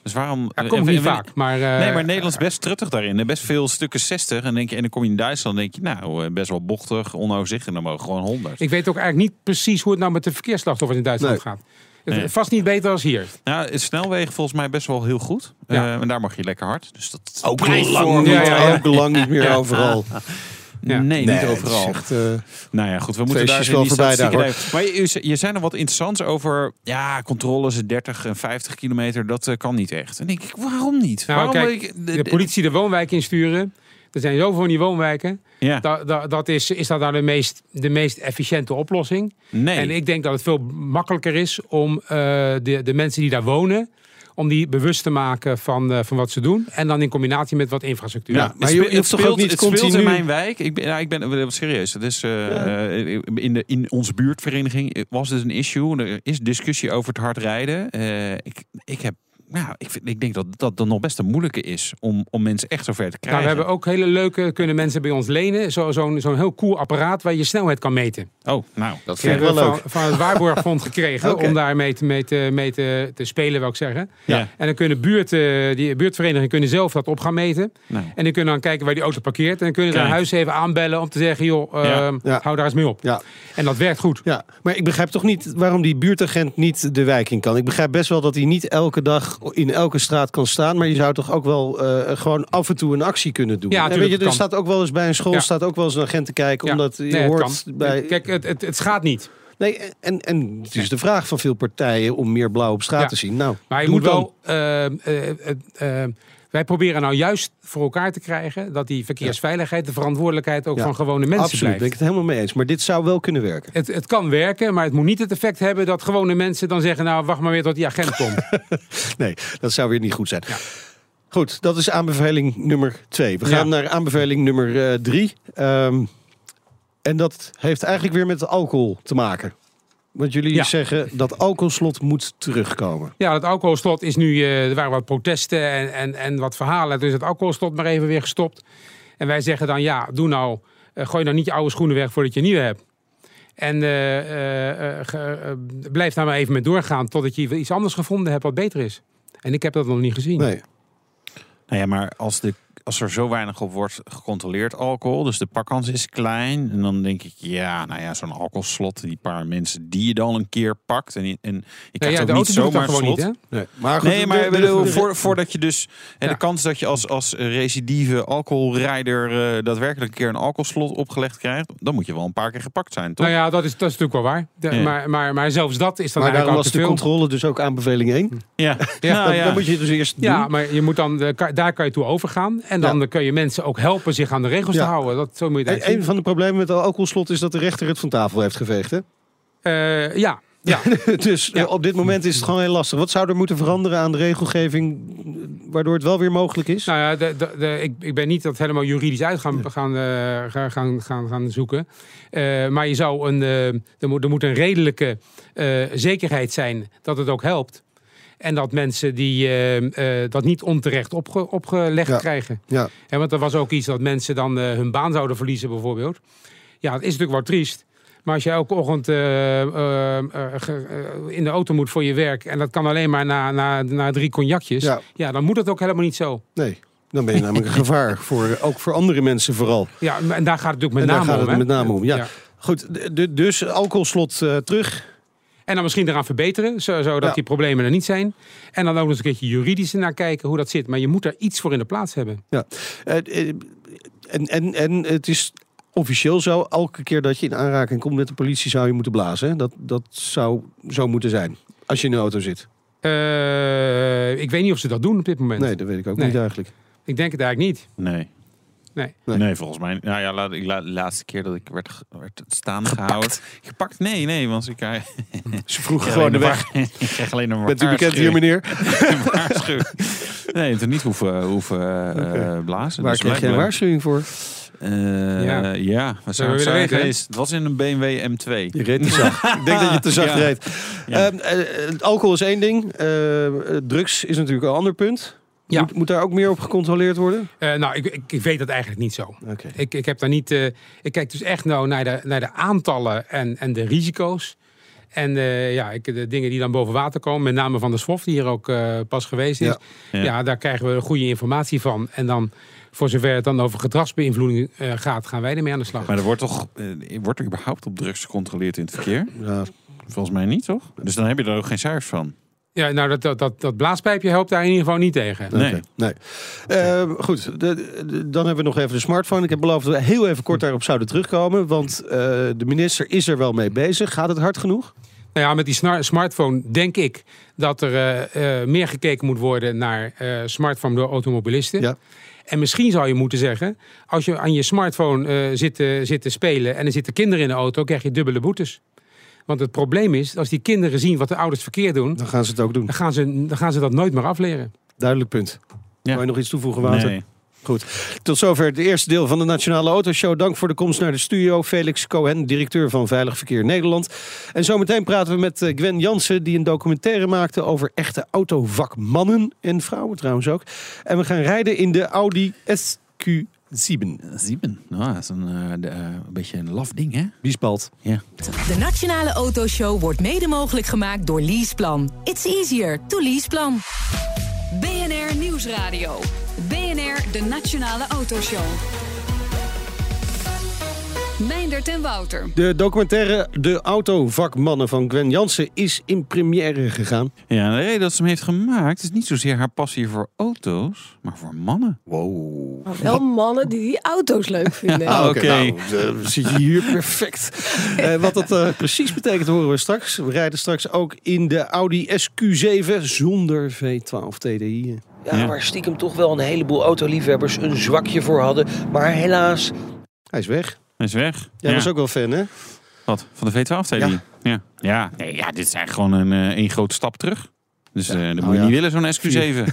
Dus waarom... Dat komt niet en- vaak. Maar, eh, Nee, maar Nederland is best truttig daarin. Best veel stukken 60. En, denk je, en dan kom je in Duitsland en denk je, nou, eh, best wel bochtig, onoverzichtelijk. En dan mogen gewoon 100. Ik weet ook eigenlijk niet precies hoe het nou met de verkeersslachtoffers in Duitsland Nee. gaat. Nee. Vast niet beter als hier. Nou, het snelwegen volgens mij best wel heel goed. Ja. Eh, en daar mag je lekker hard. Dus dat Ook lang, niet, Ja, ja, ja. ook lang niet meer Ja. overal. Ja. Nee, Nee, niet overal. echt, eh, Nou ja, goed, we moeten daar wel voorbij daar. Maar je, je zei nog wat interessants over... Ja, controles 30 en 50 kilometer, dat eh, kan niet echt. En denk ik, waarom niet? Nou, waarom kijk, ik- de politie de woonwijk insturen. Er zijn zoveel van die woonwijken. Ja, Dat, dat, dat is, is dat nou de meest, de meest efficiënte oplossing? nee. En ik denk dat het veel makkelijker is om eh, de, de mensen die daar wonen... om die bewust te maken van, eh, van wat ze doen. En dan in combinatie met wat infrastructuur. Ja, maar je- het, speelt, niet het speelt in continu- mijn wijk. Ik ben, ja, ik ben wat serieus. Het is, eh, eh, in, de, in onze buurtvereniging was het een issue. Er is discussie over het hard rijden. Eh, ik, ik, heb, nou, ik, vind, ik denk dat dat dan nog best een moeilijke is om, om mensen echt zover te Nou, krijgen. we hebben ook hele leuke, kunnen mensen bij ons lenen. Zo- Zo'n zo'n heel cool apparaat waar je snelheid kan meten. Oh, nou. dat vind ik wel we leuk. van, van het Waarborgfonds gekregen om daar mee te, mee te, mee te, te spelen, wil ik zeggen. Ja. En dan kunnen buurt, eh, die buurtverenigingen kunnen zelf dat op gaan meten. Nou. En die kunnen dan kijken waar die auto parkeert. En dan kunnen ze naar huis even aanbellen om te zeggen, joh, eh, Ja. Ja. hou daar eens mee op. Ja. En dat werkt goed. Ja, maar ik begrijp toch niet waarom die buurtagent niet de wijk in kan. Ik begrijp best wel dat hij niet elke dag in elke straat kan staan. Maar je zou toch ook wel eh, gewoon af en toe een actie kunnen doen. Ja, en weet je, er kan. staat ook wel eens bij een school Ja. staat ook wel eens een agent te kijken. Ja. Omdat je Nee, hoort bij. Kijk, het, het, het schaadt niet. Nee, en, en het is de vraag van veel partijen om meer blauw op straat te zien. Nou, Maar je moet dan. wel. eh, wij proberen nou juist voor elkaar te krijgen dat die verkeersveiligheid de verantwoordelijkheid ook Ja, van gewone mensen Absoluut, ben blijft. ik het helemaal mee eens. Maar dit zou wel kunnen werken. Het, het kan werken, maar het moet niet het effect hebben dat gewone mensen dan zeggen: Nou, wacht maar weer tot die agent komt. Nee, dat zou weer niet goed zijn. Goed, dat is aanbeveling nummer twee. We gaan Ja. naar aanbeveling nummer eh, drie. Ehm, en dat heeft eigenlijk weer met alcohol te maken. Want jullie Ja. zeggen dat alcoholslot moet terugkomen. Ja, het alcoholslot is nu. eh, er waren wat protesten en, en, en wat verhalen. Dus het alcoholslot maar even weer gestopt. En wij zeggen dan: ja, doe nou. eh, gooi nou niet je oude schoenen weg voordat je nieuwe hebt. En eh, eh, eh, ge- eh, blijf daar maar even mee doorgaan totdat je iets anders gevonden hebt wat beter is. En ik heb dat nog niet gezien. Nee. Nou ja, maar als, de, als er zo weinig op wordt gecontroleerd alcohol, dus de pakkans is klein, en dan denk ik, ja, nou ja, zo'n alcoholslot, die paar mensen die je dan een keer pakt, en, en je Nee, krijgt ja, niet het zomaar gewoon slot. niet, hè? nee. Maar goed, Nee, maar de- ik de- bedoel, de- voor, voordat je dus. En Ja. de kans dat je als, als recidieve alcoholrijder eh, daadwerkelijk een keer een alcoholslot opgelegd krijgt, dan moet je wel een paar keer gepakt zijn, toch? Nou ja, dat is, dat is natuurlijk wel waar. De- Ja. maar, maar, maar zelfs dat is dan maar daarom eigenlijk was de controle dus ook aanbeveling 1. ja. Ja, Nou dan, ja. dan moet je dus eerst Ja, doen. maar je moet dan, ka- daar kan je toe overgaan. En dan Ja. kun je mensen ook helpen zich aan de regels te houden. Dat, zo moet je En eigenlijk een van de problemen met de alcoholslot is dat de rechter het van tafel heeft geveegd. Hè? Eh, ja, ja. dus Ja. op dit moment is het gewoon heel lastig. Wat zou er moeten veranderen aan de regelgeving, waardoor het wel weer mogelijk is? nou ja, de, de, de- ik, ik ben niet dat helemaal juridisch uit gaan, gaan, eh, gaan, gaan, gaan, gaan zoeken. Eh, maar je zou een, er, moet, er moet een redelijke zekerheid zijn dat het ook helpt. En dat mensen die eh, eh, dat niet onterecht opge- opgelegd Ja. krijgen. Ja. Hè, want er was ook iets dat mensen dan eh, hun baan zouden verliezen bijvoorbeeld. Ja, dat is natuurlijk wel triest. Maar als je elke ochtend in de auto moet voor je werk... en dat kan alleen maar na, na, na drie cognacjes... Ja. Ja. dan moet het ook helemaal niet zo. Nee, dan ben je namelijk een gevaar. Voor, ook voor andere mensen vooral. Ja, en daar gaat het natuurlijk met en daar name gaat om. het hè? met name om. Ja. Ja. Goed, dus alcoholslot terug. En dan misschien eraan verbeteren, zo- zodat Ja. die problemen er niet zijn. En dan ook nog eens een keertje juridisch naar kijken hoe dat zit. Maar je moet er iets voor in de plaats hebben. Ja. Eh, eh, en, en, en het is officieel zo, elke keer dat je in aanraking komt met de politie zou je moeten blazen. hè? Dat, dat zou zo moeten zijn. Als je in de auto zit. Eh, ik weet niet of ze dat doen op dit moment. Nee, dat weet ik ook Nee. niet eigenlijk. Ik denk het eigenlijk niet. Nee. Nee. Nee. Nee. volgens mij. Nou ja, laat, ik, la- de laatste keer dat ik werd, werd staande gehouden. Gepakt? Nee, nee, want ik krijg Ze vroegen gewoon de weg. Ik krijg alleen een Bent u bekend hier, meneer? waarschuwing. Nee, het niet hoeven, hoeven eh, blazen. Waar Dus kreeg jij een waarschuwing voor? Eh, Ja. ja. we zijn hè? geweest? Het was in een BMW M2. Je reed te zacht. ik denk dat je te zacht Ja. reed. Ja. Ehm, eh, alcohol is één ding. Eh, drugs is natuurlijk een ander punt. Ja. Moet, moet daar ook meer op gecontroleerd worden? Eh, nou, ik, ik, ik weet dat eigenlijk niet zo. Ik, ik heb daar niet. eh, ik kijk dus echt nou naar de, naar de aantallen en, en de risico's. En eh, ja, ik, de dingen die dan boven water komen, met name van de SWOF, die hier ook eh, pas geweest is. Ja. Ja. Ja. daar krijgen we goede informatie van. En dan, voor zover het dan over gedragsbeïnvloeding eh, gaat, gaan wij ermee aan de slag. Maar er wordt toch, wordt er überhaupt op drugs gecontroleerd in het verkeer? Ja, Volgens mij niet, toch? Dus dan heb je er ook geen cijfers van. Ja, nou, dat, dat, dat, dat blaaspijpje helpt daar in ieder geval niet tegen. Nee. Nee. Ehm, goed, de, de- dan hebben we nog even de smartphone. Ik heb beloofd dat we heel even kort daarop zouden terugkomen. Want eh, de minister is er wel mee bezig. Gaat het hard genoeg? Nou ja, met die smartphone denk ik dat er eh, eh, meer gekeken moet worden naar eh, smartphone door automobilisten. Ja. En misschien zou je moeten zeggen, als je aan je smartphone eh, zit, zit te spelen en er zitten kinderen in de auto, krijg je dubbele boetes. Want het probleem is, als die kinderen zien wat de ouders verkeerd doen, Dan gaan ze het ook doen. dan gaan ze, dan gaan ze dat nooit meer afleren. Duidelijk punt. Ja. Wil je nog iets toevoegen, Wouter? Nee. Goed. Tot zover het eerste deel van de Nationale Autoshow. Dank voor de komst naar de studio. Felix Cohen, directeur van Veilig Verkeer Nederland. En zometeen praten we met eh, Gwen Jansen, die een documentaire maakte over echte autovakmannen en vrouwen trouwens ook. En we gaan rijden in de Audi SQ7. Sieben. Nou, dat is een, eh, eh, een beetje een laf ding, hè? Biespalt. Ja. De Nationale Autoshow wordt mede mogelijk gemaakt door Leaseplan. It's easier to Leaseplan. BNR Nieuwsradio. BNR, de Nationale Autoshow. Meindert en Wouter. De documentaire De Autovakmannen van Gwen Jansen is in première gegaan. Ja, de reden dat ze hem heeft gemaakt is niet zozeer haar passie voor auto's, maar voor mannen. Wow. Maar wel mannen die die auto's leuk vinden. Ah, Oké, oké. nou, eh, zit je hier perfect. Eh, wat dat eh, precies betekent horen we straks. We rijden straks ook in de Audi SQ7 zonder V12 TDI. Ja, Ja. waar stiekem toch wel een heleboel autoliefhebbers een zwakje voor hadden. Maar helaas, Hij is weg. Is weg. Jij ja. was ook wel fan, hè? Wat? Van de V12 TDI? Ja. Ja. Ja. Nee, ja, dit is eigenlijk gewoon een, eh, één grote stap terug. Dus eh dat moet je ja. niet willen, zo'n SQ7.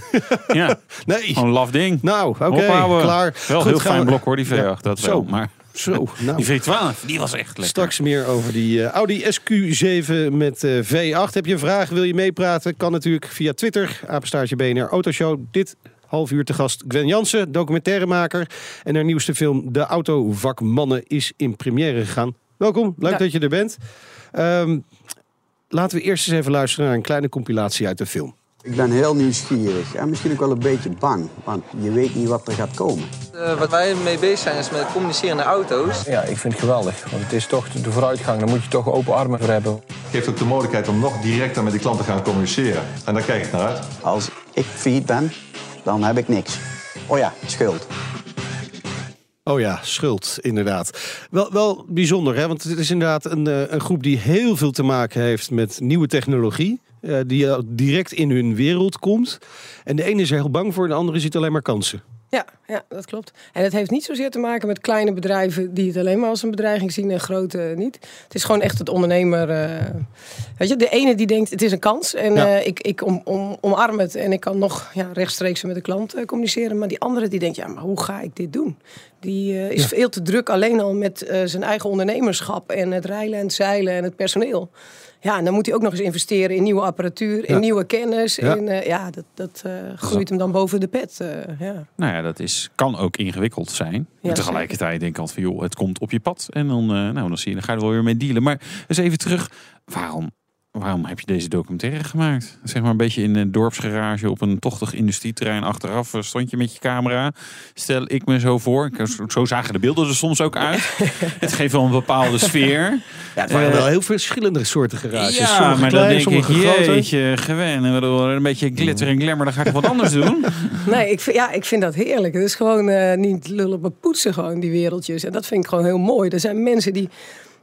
ja, Nee. gewoon een laf ding. Nou, oké, Ophouden. klaar. Wel Goed, heel fijn we- blok hoor, die V8. Ja, Dat zo. wel. Maar Zo, nou. die V12, die was echt lekker. Straks meer over die eh, Audi SQ7 met eh, V8. Heb je een vraag, wil je meepraten? Kan natuurlijk via Twitter, apenstaartje BNR Autoshow. Dit half uur te gast Gwen Jansen, documentairemaker. En haar nieuwste film De Autovakmannen is in première gegaan. Welkom, leuk Ja. dat je er bent. Ehm, laten we eerst eens even luisteren naar een kleine compilatie uit de film. Ik ben heel nieuwsgierig en misschien ook wel een beetje bang, want je weet niet wat er gaat komen. Eh, wat wij mee bezig zijn is met communicerende auto's. Ja, ik vind het geweldig. Want het is toch de vooruitgang. Daar moet je toch open armen voor hebben. geeft ook de mogelijkheid om nog directer met die klant te gaan communiceren. En daar kijk ik naar uit. Als ik failliet ben, dan heb ik niks. Oh ja, schuld. Oh ja, schuld, inderdaad. Wel, wel bijzonder, hè? want het is inderdaad een, eh, een groep die heel veel te maken heeft met nieuwe technologie. eh, die eh, direct in hun wereld komt. En de ene is er heel bang voor, de andere ziet alleen maar kansen. Ja, ja, dat klopt. En het heeft niet zozeer te maken met kleine bedrijven die het alleen maar als een bedreiging zien en grote niet. Het is gewoon echt het ondernemer. eh, weet je, de ene die denkt het is een kans en Ja. eh, ik, ik om, om, omarm het en ik kan nog ja, rechtstreeks met de klant eh, communiceren. Maar die andere die denkt ja, maar hoe ga ik dit doen? Die eh, is Ja. veel te druk alleen al met eh, zijn eigen ondernemerschap en het rijlen en het zeilen en het personeel. Ja, en dan moet hij ook nog eens investeren in nieuwe apparatuur, in Ja. nieuwe kennis. Ja. En, eh, ja, dat, dat eh, groeit hem dan boven de pet. eh, ja. Nou ja, dat is, kan ook ingewikkeld zijn. Ja, En tegelijkertijd denk ik altijd van, joh, het komt op je pad. En dan, nou, dan zie je, dan ga je er wel weer mee dealen. Maar eens even terug. Waarom, waarom heb je deze documentaire gemaakt? Zeg maar een beetje in een dorpsgarage op een tochtig industrieterrein achteraf. eh, Stond je met je camera. Stel ik me zo voor. Ik- Zo, zagen de beelden er soms ook uit. het geeft wel een bepaalde sfeer. Ja, het waren Eh, wel heel verschillende soorten garages. ja, sommige maar klein, dan denk ik, jeetje, bedoel, Een beetje glitter en glamour, dan ga ik wat anders doen. Nee, ik vind, ja, ik vind dat heerlijk. Het is gewoon eh, niet lullen, maar poetsen gewoon, die wereldjes. En dat vind ik gewoon heel mooi. Er zijn mensen die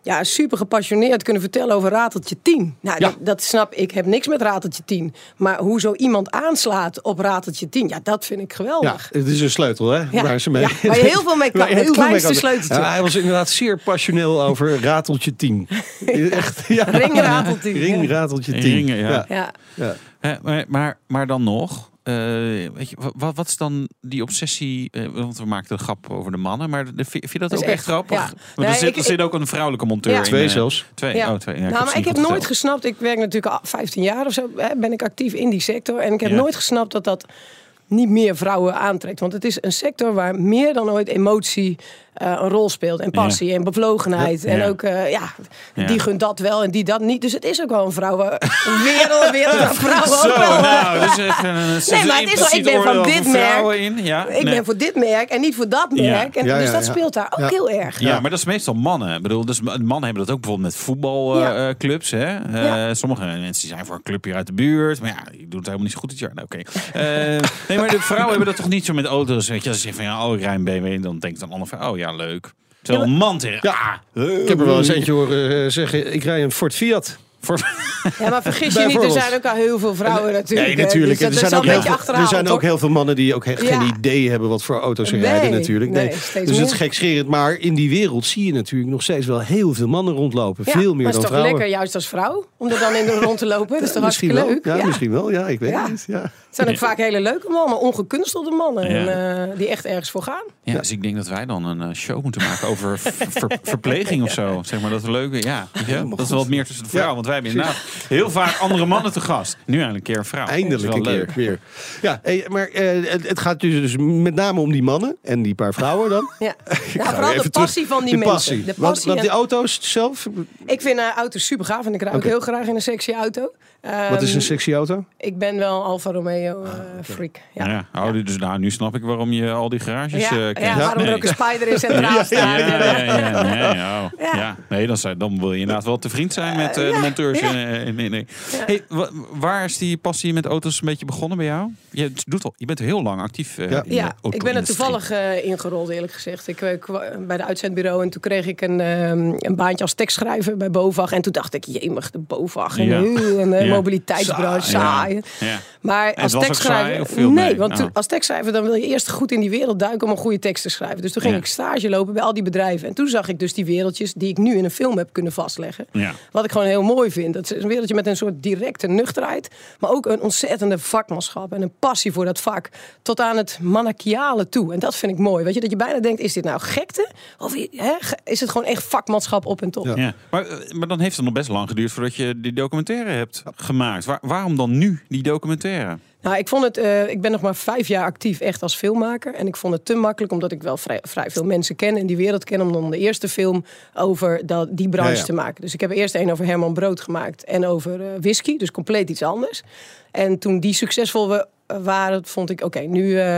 ja, super gepassioneerd kunnen vertellen over rateltje 10. Nou, dat, dat snap ik. Ik heb niks met rateltje 10. Maar hoe zo iemand aanslaat op rateltje 10, ja, dat vind ik Ja, geweldig. het is een sleutel, hè? Ja, Waar, ze mee, ja, waar je heel veel mee kan. Het kleinste sleuteltje. Ja, hij was inderdaad zeer passioneel over rateltje 10. Echt, ja. Ring, ja. rateltje 10. Ringen, ja. Ja. Ja. Hè, maar, maar, maar dan nog, eh, weet je, wat, wat is dan die obsessie? eh, want we maakten een grap over de mannen, maar de, vind je dat, ook echt echt- grappig? ja. Want Nee, er, zit, ik- zit ook een vrouwelijke monteur Ja. in. Twee eh, zelfs. Twee, Ja. oh twee. Ja, nou, het maar ik heb nooit gesnapt. Ik werk natuurlijk al 15 jaar of zo. Hè, ben ik actief in die sector. En ik heb Ja. nooit gesnapt dat dat niet meer vrouwen aantrekt. Want het is een sector waar meer dan ooit emotie een rol speelt. En passie en bevlogenheid. En ook, eh, ja, die gunt dat wel en die dat niet. Dus het is ook wel een vrouwen... Een wereld, wereld waar vrouwen Zo, ook wel... eh, nou, dus een Nee, maar het is wel, ik ben van dit merk. In. Ja, ik nee. ben voor dit merk en niet voor dat merk. En, dus dat speelt daar ook heel erg. Ja, maar dat is meestal mannen. Ik bedoel, dus mannen hebben dat ook bijvoorbeeld met voetbalclubs. hè? Eh, Ja. Sommige mensen zijn voor een club hier uit de buurt. Maar ja, die doet het helemaal niet zo goed dit jaar. Nou, Oké. Eh, nee, maar de vrouwen hebben dat toch niet zo met auto's. Weet je, als ze zeggen van ja, oh, ik rij een BMW. Dan denkt een ander van, oh ja, leuk. Terwijl een man tegen, Ja. ah, Ik heb er wel eens eentje horen eh, zeggen, ik rij een Ford Fiat. voor, Ja, maar vergis je niet, er zijn ook al heel veel vrouwen natuurlijk. Nee, hè. natuurlijk. Dus er zijn, ook heel, veel- er zijn ook heel veel mannen die ook Ja. geen idee hebben wat voor auto's ze Nee, rijden natuurlijk. nee, dus het is gekscherend. Maar in die wereld zie je natuurlijk nog steeds wel heel veel mannen rondlopen. Ja, veel meer maar dan het is toch vrouwen. lekker juist als vrouw om er dan in de rond te lopen. Dat is toch misschien hartstikke wel. leuk. Ja, misschien wel. Ja, ik weet Ja. het niet. Ja. Het zijn ook vaak hele leuke mannen, ongekunstelde mannen. Ja. En, eh, die echt ergens voor gaan. ja, dus ik denk dat wij dan een eh, show moeten maken over ver- ver- verpleging of zo. Zeg maar dat we leuke, ja. Dat is wel wat meer tussen de vrouwen. Want wij hebben inderdaad heel vaak andere mannen te gast. Nu eigenlijk een keer een vrouw. Eindelijk Dat een is wel keer leuk. weer. Ja, hey, maar eh, het, het gaat dus, dus met name om die mannen en die paar vrouwen dan. Ja. Nou, ga vooral even de terug. passie van die de mensen. Passie. De Want, passie want die en- auto's zelf, Ik vind auto's super gaaf en ik rijd ook heel graag in een sexy auto. Wat is Ehm, een sexy auto? Ik ben wel Alfa Romeo eh, freak. Ja. Ja. Oh, dus nou, nu snap ik waarom je al die garages Ja, ja, kent. waarom er Nee. ook een spider in centraal staat. Ja, ja, ja, nee, ja, oh. Ja. ja. nee dan, zou- dan wil je inderdaad wel te vriend zijn met eh, de monteurs. ja. eh, nee, nee. Hey, wa- waar is die passie met auto's een beetje begonnen bij jou? Je, doet al, je bent heel lang actief eh, Ja. in de Ja, ik ben er toevallig eh, ingerold, eerlijk gezegd. Ik kwa- bij de uitzendbureau en toen kreeg ik een, ehm, een baantje als tekstschrijver bij BOVAG. En toen dacht ik, jemig, de BOVAG en, Ja. en Ja. Mobiliteitsbranche, saai. Maar En als het was ook saai tekstschrijver... nee, mee? want Oh. toen- als tekstschrijver dan wil je eerst goed in die wereld duiken om een goede tekst te schrijven. Dus toen ging Ja. ik stage lopen bij al die bedrijven. En toen zag ik dus die wereldjes die ik nu in een film heb kunnen vastleggen. Ja. Wat ik gewoon heel mooi vind. Dat is een wereldje met een soort directe nuchterheid. Maar ook een ontzettende vakmanschap en een passie voor dat vak. Tot aan het maniakiale toe. En dat vind ik mooi. Weet je, dat je bijna denkt, is dit nou gekte? Of hè, is het gewoon echt vakmanschap op en top? Ja. Ja. Maar, eh, maar dan heeft het nog best lang geduurd voordat je die documentaire hebt gemaakt. Waar- waarom dan nu die documentaire? Nou, ik vond het. eh, ik ben nog maar vijf jaar actief echt als filmmaker. En ik vond het te makkelijk, omdat ik wel vrij, vrij veel mensen ken en die wereld ken, om dan de eerste film over dat, die branche Ja, ja. te maken. Dus ik heb er eerst een over Herman Brood gemaakt en over eh, whisky, dus compleet iets anders. En toen die succesvol we- waren, vond ik, oké, nu eh,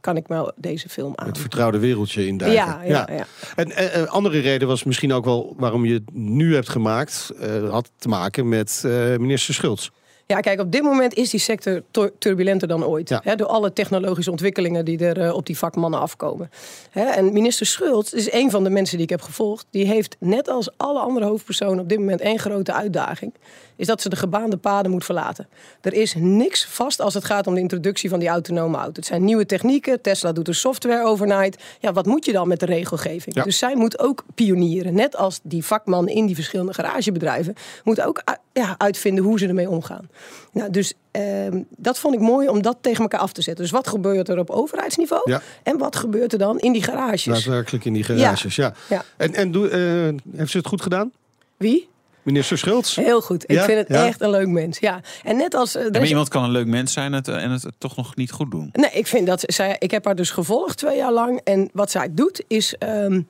kan ik wel deze film aan. Het vertrouwde wereldje in duiken. Ja, ja, ja. En eh, een andere reden was misschien ook wel waarom je het nu hebt gemaakt. eh, had te maken met eh, minister Schultz. Ja, kijk, op dit moment is die sector tur- turbulenter dan ooit. Ja. Hè, door alle technologische ontwikkelingen die er eh, op die vakmannen afkomen. Hè, en minister Schultz is een van de mensen die ik heb gevolgd. Die heeft net als alle andere hoofdpersonen op dit moment één grote uitdaging. Is dat ze de gebaande paden moet verlaten. Er is niks vast als het gaat om de introductie van die autonome auto. Het zijn nieuwe technieken. Tesla doet de software overnight. Ja, wat moet je dan met de regelgeving? Ja. Dus zij moet ook pionieren. Net als die vakman in die verschillende garagebedrijven. Moet ook u- ja, uitvinden hoe ze ermee omgaan. Nou, dus ehm, dat vond ik mooi om dat tegen elkaar af te zetten. Dus wat gebeurt er op overheidsniveau? Ja. En wat gebeurt er dan in die garages? Daadwerkelijk in die garages, ja. Ja. En, en doe, eh, heeft ze het goed gedaan? Wie? Minister Schultz. Heel goed. Ik Ja? vind het Ja? echt een leuk mens. Ja. En net als... eh, er maar is- iemand kan een leuk mens zijn het, en het toch nog niet goed doen. Nee, ik vind dat zij. Ik heb haar dus gevolgd twee jaar lang. En wat zij doet is. ehm,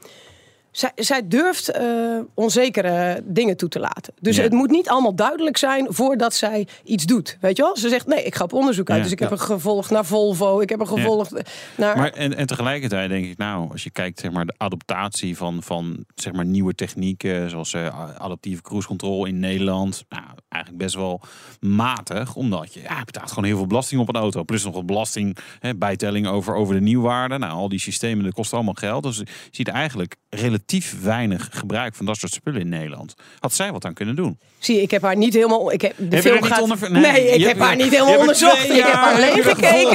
zij, zij durft eh, onzekere dingen toe te laten. Dus Ja. het moet niet allemaal duidelijk zijn voordat zij iets doet. Weet je wel? Ze zegt: nee, ik ga op onderzoek uit. Ja. Dus ik heb Ja. er gevolgd naar Volvo. Ik heb er gevolgd naar. Maar en, en tegelijkertijd denk ik, nou, als je kijkt zeg maar, de adaptatie van, van zeg maar, nieuwe technieken, zoals eh, adaptieve cruise control in Nederland, nou, eigenlijk best wel matig, omdat je, ja, je betaalt gewoon heel veel belasting op een auto. Plus nog wat belasting, hè, bijtelling over, over de nieuwwaarde. Nou, al die systemen, dat kost allemaal geld. Dus je ziet eigenlijk relatief weinig gebruik van dat soort spullen in Nederland. Had zij wat aan kunnen doen? Zie ik heb haar niet helemaal. Ik heb de Heb film niet gaat. onder- nee, nee, ik heb haar niet helemaal onderzocht. Ik heb haar alleen gekeken.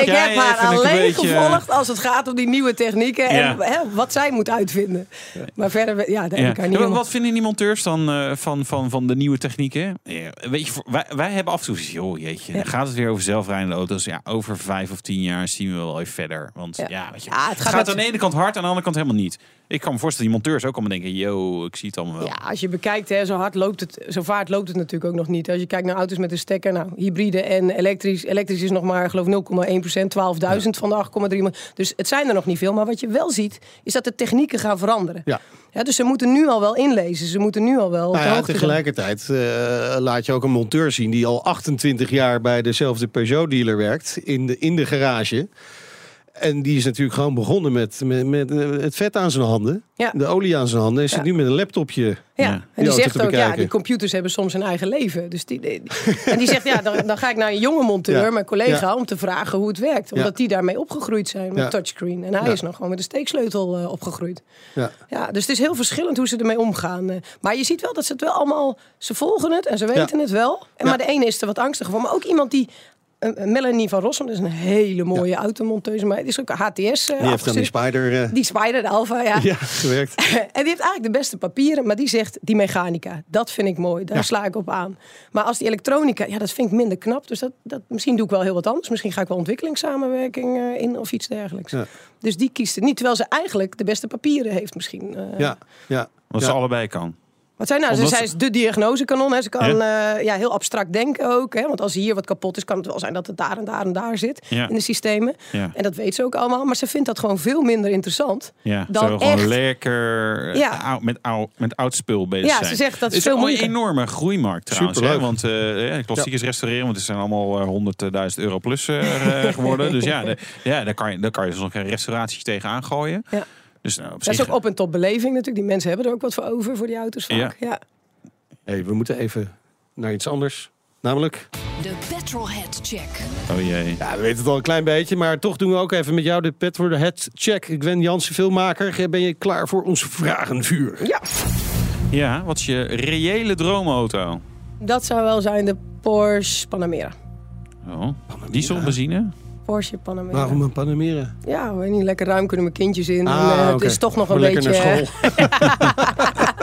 Ik heb haar alleen gevolgd als het gaat om die nieuwe technieken en Ja. hè, wat zij moet uitvinden. Maar verder, ja, daar heb ik haar niet Ja, wat vinden die monteurs dan eh, van, van, van de nieuwe technieken? Ja, weet je, wij, wij hebben af en toe joh, jeetje, dan gaat het weer over zelfrijdende auto's. Ja, over vijf of tien jaar zien we wel even verder. Want ja, weet je, Ja, het het gaat gaat, met- aan de ene kant hard, aan de andere kant helemaal niet. Ik kan me voorstellen, die monteurs ook allemaal denken, yo, ik zie het allemaal wel. Ja, als je bekijkt, hè, zo hard loopt het, zo vaart loopt het natuurlijk ook nog niet. Als je kijkt naar auto's met een stekker, nou, hybride en elektrisch. Elektrisch is nog maar, geloof 0,1 procent, 12.000 van de 8,3 miljoen. Dus het zijn er nog niet veel. Maar wat je wel ziet, is dat de technieken gaan veranderen. Ja. Ja, dus ze moeten nu al wel inlezen. Ze moeten nu al wel. Nou ja, tegelijkertijd eh, laat je ook een monteur zien die al 28 jaar bij dezelfde Peugeot-dealer werkt in de, in de garage. En die is natuurlijk gewoon begonnen met, met, met eh, het vet aan zijn handen, Ja. de olie aan zijn handen. En zit Ja. nu met een laptopje. Ja, en die zegt ook, ja, die computers hebben soms een eigen leven. Dus die, die- en die zegt, ja, dan, dan ga ik naar een jonge monteur, Ja. mijn collega, Ja. om te vragen hoe het werkt. Ja. Omdat die daarmee opgegroeid zijn met Ja. touchscreen. En hij Ja. is nog gewoon met een steeksleutel eh, opgegroeid. Ja. Ja, dus het is heel verschillend hoe ze ermee omgaan. eh. Maar je ziet wel dat ze het wel allemaal... Ze volgen het en ze weten het wel. En Maar de ene is er wat angstiger voor. Maar ook iemand die... eh, Melanie van Rossum, dat is een hele mooie automonteuse. Maar die is ook HTS. eh, Die heeft die afgestudeerd. Spider eh, Die Spider, de Alfa, ja. ja, gewerkt. en die heeft eigenlijk de beste papieren, maar die zegt die mechanica. Dat vind ik mooi, daar Ja. sla ik op aan. Maar als die elektronica, ja, dat vind ik minder knap. Dus dat, dat, misschien doe ik wel heel wat anders. Misschien ga ik wel ontwikkelingssamenwerking eh, in of iets dergelijks. Ja. Dus die kiest het niet, terwijl ze eigenlijk de beste papieren heeft misschien. eh. Ja, ja. Wat Ja. ze allebei kan. Wat zij nou? Ze, Omdat zij is de diagnosekanon. Hè. Ze kan ja? ja, heel abstract denken ook. Hè. Want als hier wat kapot is, kan het wel zijn dat het daar en daar en daar zit Ja. in de systemen. Ja. En dat weet ze ook allemaal. Maar ze vindt dat gewoon veel minder interessant. Ja, Dan ze wil gewoon echt- lekker eh, Ja. oud, met, oud, met oud spul bezig Ja, zijn. ze zegt dat is veel is een enorme groeimarkt trouwens. Superleuk. Hè? Want eh, ja, klassiekers restaureren, want het zijn allemaal eh, 100.000 euro plus eh, eh, geworden. Dus ja, de, ja daar, kan je, daar kan je dus nog een restauratie tegen aangooien. Ja. Dus nou, op Dat is ook op- en top beleving natuurlijk. Die mensen hebben er ook wat voor over voor die auto's vaak. Ja. Hey, we moeten even naar iets anders. Namelijk, De Petrolhead Check. oh jee. ja, we weten het al een klein beetje, maar toch doen we ook even met jou de Pet voor de Head check. Gwen Jansen, filmmaker. Ben je klaar voor ons vragenvuur? ja, Ja, wat is je reële droomauto? dat zou wel zijn de Porsche Panamera. Oh, diesel, benzine? Porsche Panamera. Waarom een Panamera? Ja, weet niet, lekker ruim kunnen mijn kindjes in. Ah, en, eh. Het is toch nog een Voor lekker beetje... naar school.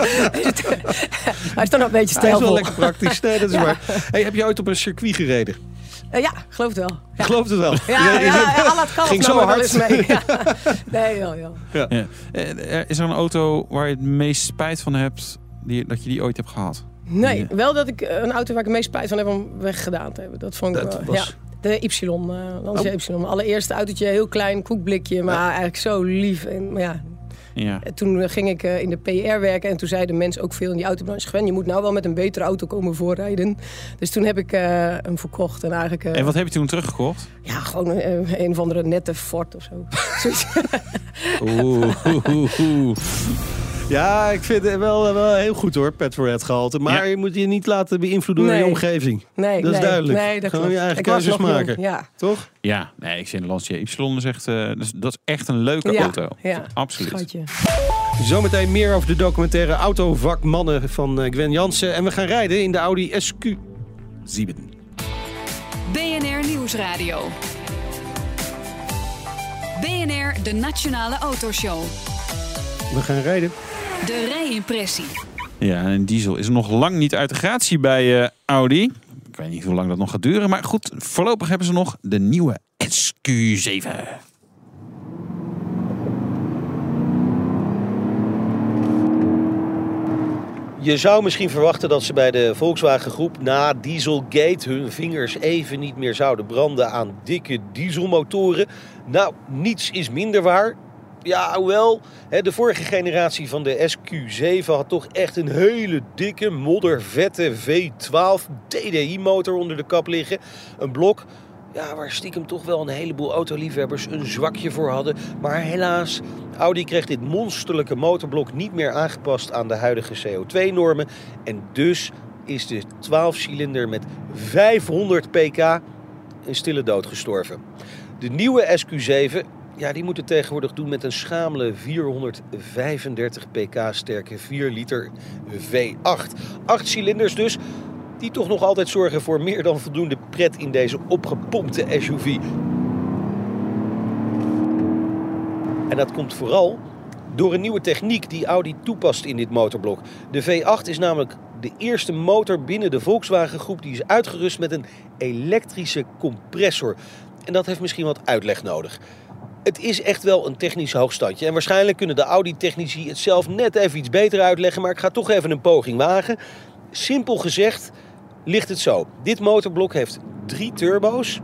Hij is toch nog een beetje Hij is stijlvol. wel lekker praktisch. Nee, dat is Ja. waar. Hey, heb je ooit op een circuit gereden? Eh, ja, geloof het wel. Ik geloof het wel. Ja, ja, ja, ja Kalf Ging zo er hard. eens mee. Ja. Nee, joh, joh. Ja. Ja. Eh, Is er een auto waar je het meest spijt van hebt die, dat je die ooit hebt gehad? Nee, wel dat ik eh, een auto waar ik het meest spijt van heb om weggedaan te hebben. Dat vond ik Dat wel. was- Ja. De Y, eh Lancia Oh. Y. Allereerste autootje, heel klein, koekblikje, maar eigenlijk zo lief. En, maar ja, Ja. toen eh, ging ik eh, in de PR werken en toen zeiden mensen ook veel in die autobranche... Gwen, je moet nou wel met een betere auto komen voorrijden. Dus toen heb ik hem verkocht en eigenlijk... En wat heb je toen teruggekocht? Ja, gewoon een of andere nette Ford of zo. Zoiets. Oeh, oeh, oeh. Ja, ik vind het wel, wel heel goed hoor, Pet for Head gehalte. Maar Ja. je moet je niet laten beïnvloeden door je omgeving. Nee, Dat is nee, duidelijk. Nee, dat Gewoon je eigen Ik keuzes jong, maken. Ja. Toch? Ja, nee, ik vind de Lancia Y is echt, eh, dat, is, dat is echt een leuke Ja, auto. ja. Absoluut. Schatje. Zometeen meer over de documentaire Autovakmannen van eh, Gwen Jansen. En we gaan rijden in de Audi SQ7. BNR Nieuwsradio. BNR, de Nationale Autoshow. We gaan rijden. De rijimpressie. Ja, en diesel is nog lang niet uit de gratie bij eh, Audi. Ik weet niet hoe lang dat nog gaat duren. Maar goed, voorlopig hebben ze nog de nieuwe SQ7. Je zou misschien verwachten dat ze bij de Volkswagen groep na Dieselgate hun vingers even niet meer zouden branden aan dikke dieselmotoren. Nou, niets is minder waar. Ja, hoewel, hè, de vorige generatie van de SQ7 had toch echt een hele dikke, moddervette V12 TDI-motor onder de kap liggen. Een blok ja, waar stiekem toch wel een heleboel autoliefhebbers een zwakje voor hadden. Maar helaas, Audi kreeg dit monsterlijke motorblok niet meer aangepast aan de huidige CO2-normen. En dus is de 12-cilinder met 500 pk een stille dood gestorven. De nieuwe SQ7 ja, die moet het tegenwoordig doen met een schamele 435 pk sterke 4 liter V8. 8 cilinders dus, die toch nog altijd zorgen voor meer dan voldoende pret in deze opgepompte SUV. En dat komt vooral door een nieuwe techniek die Audi toepast in dit motorblok. De V8 is namelijk de eerste motor binnen de Volkswagen groep die is uitgerust met een elektrische compressor. En dat heeft misschien wat uitleg nodig. Het is echt wel een technisch hoogstandje. En waarschijnlijk kunnen de Audi-technici het zelf net even iets beter uitleggen. Maar ik ga toch even een poging wagen. Simpel gezegd ligt het zo. Dit motorblok heeft drie turbo's.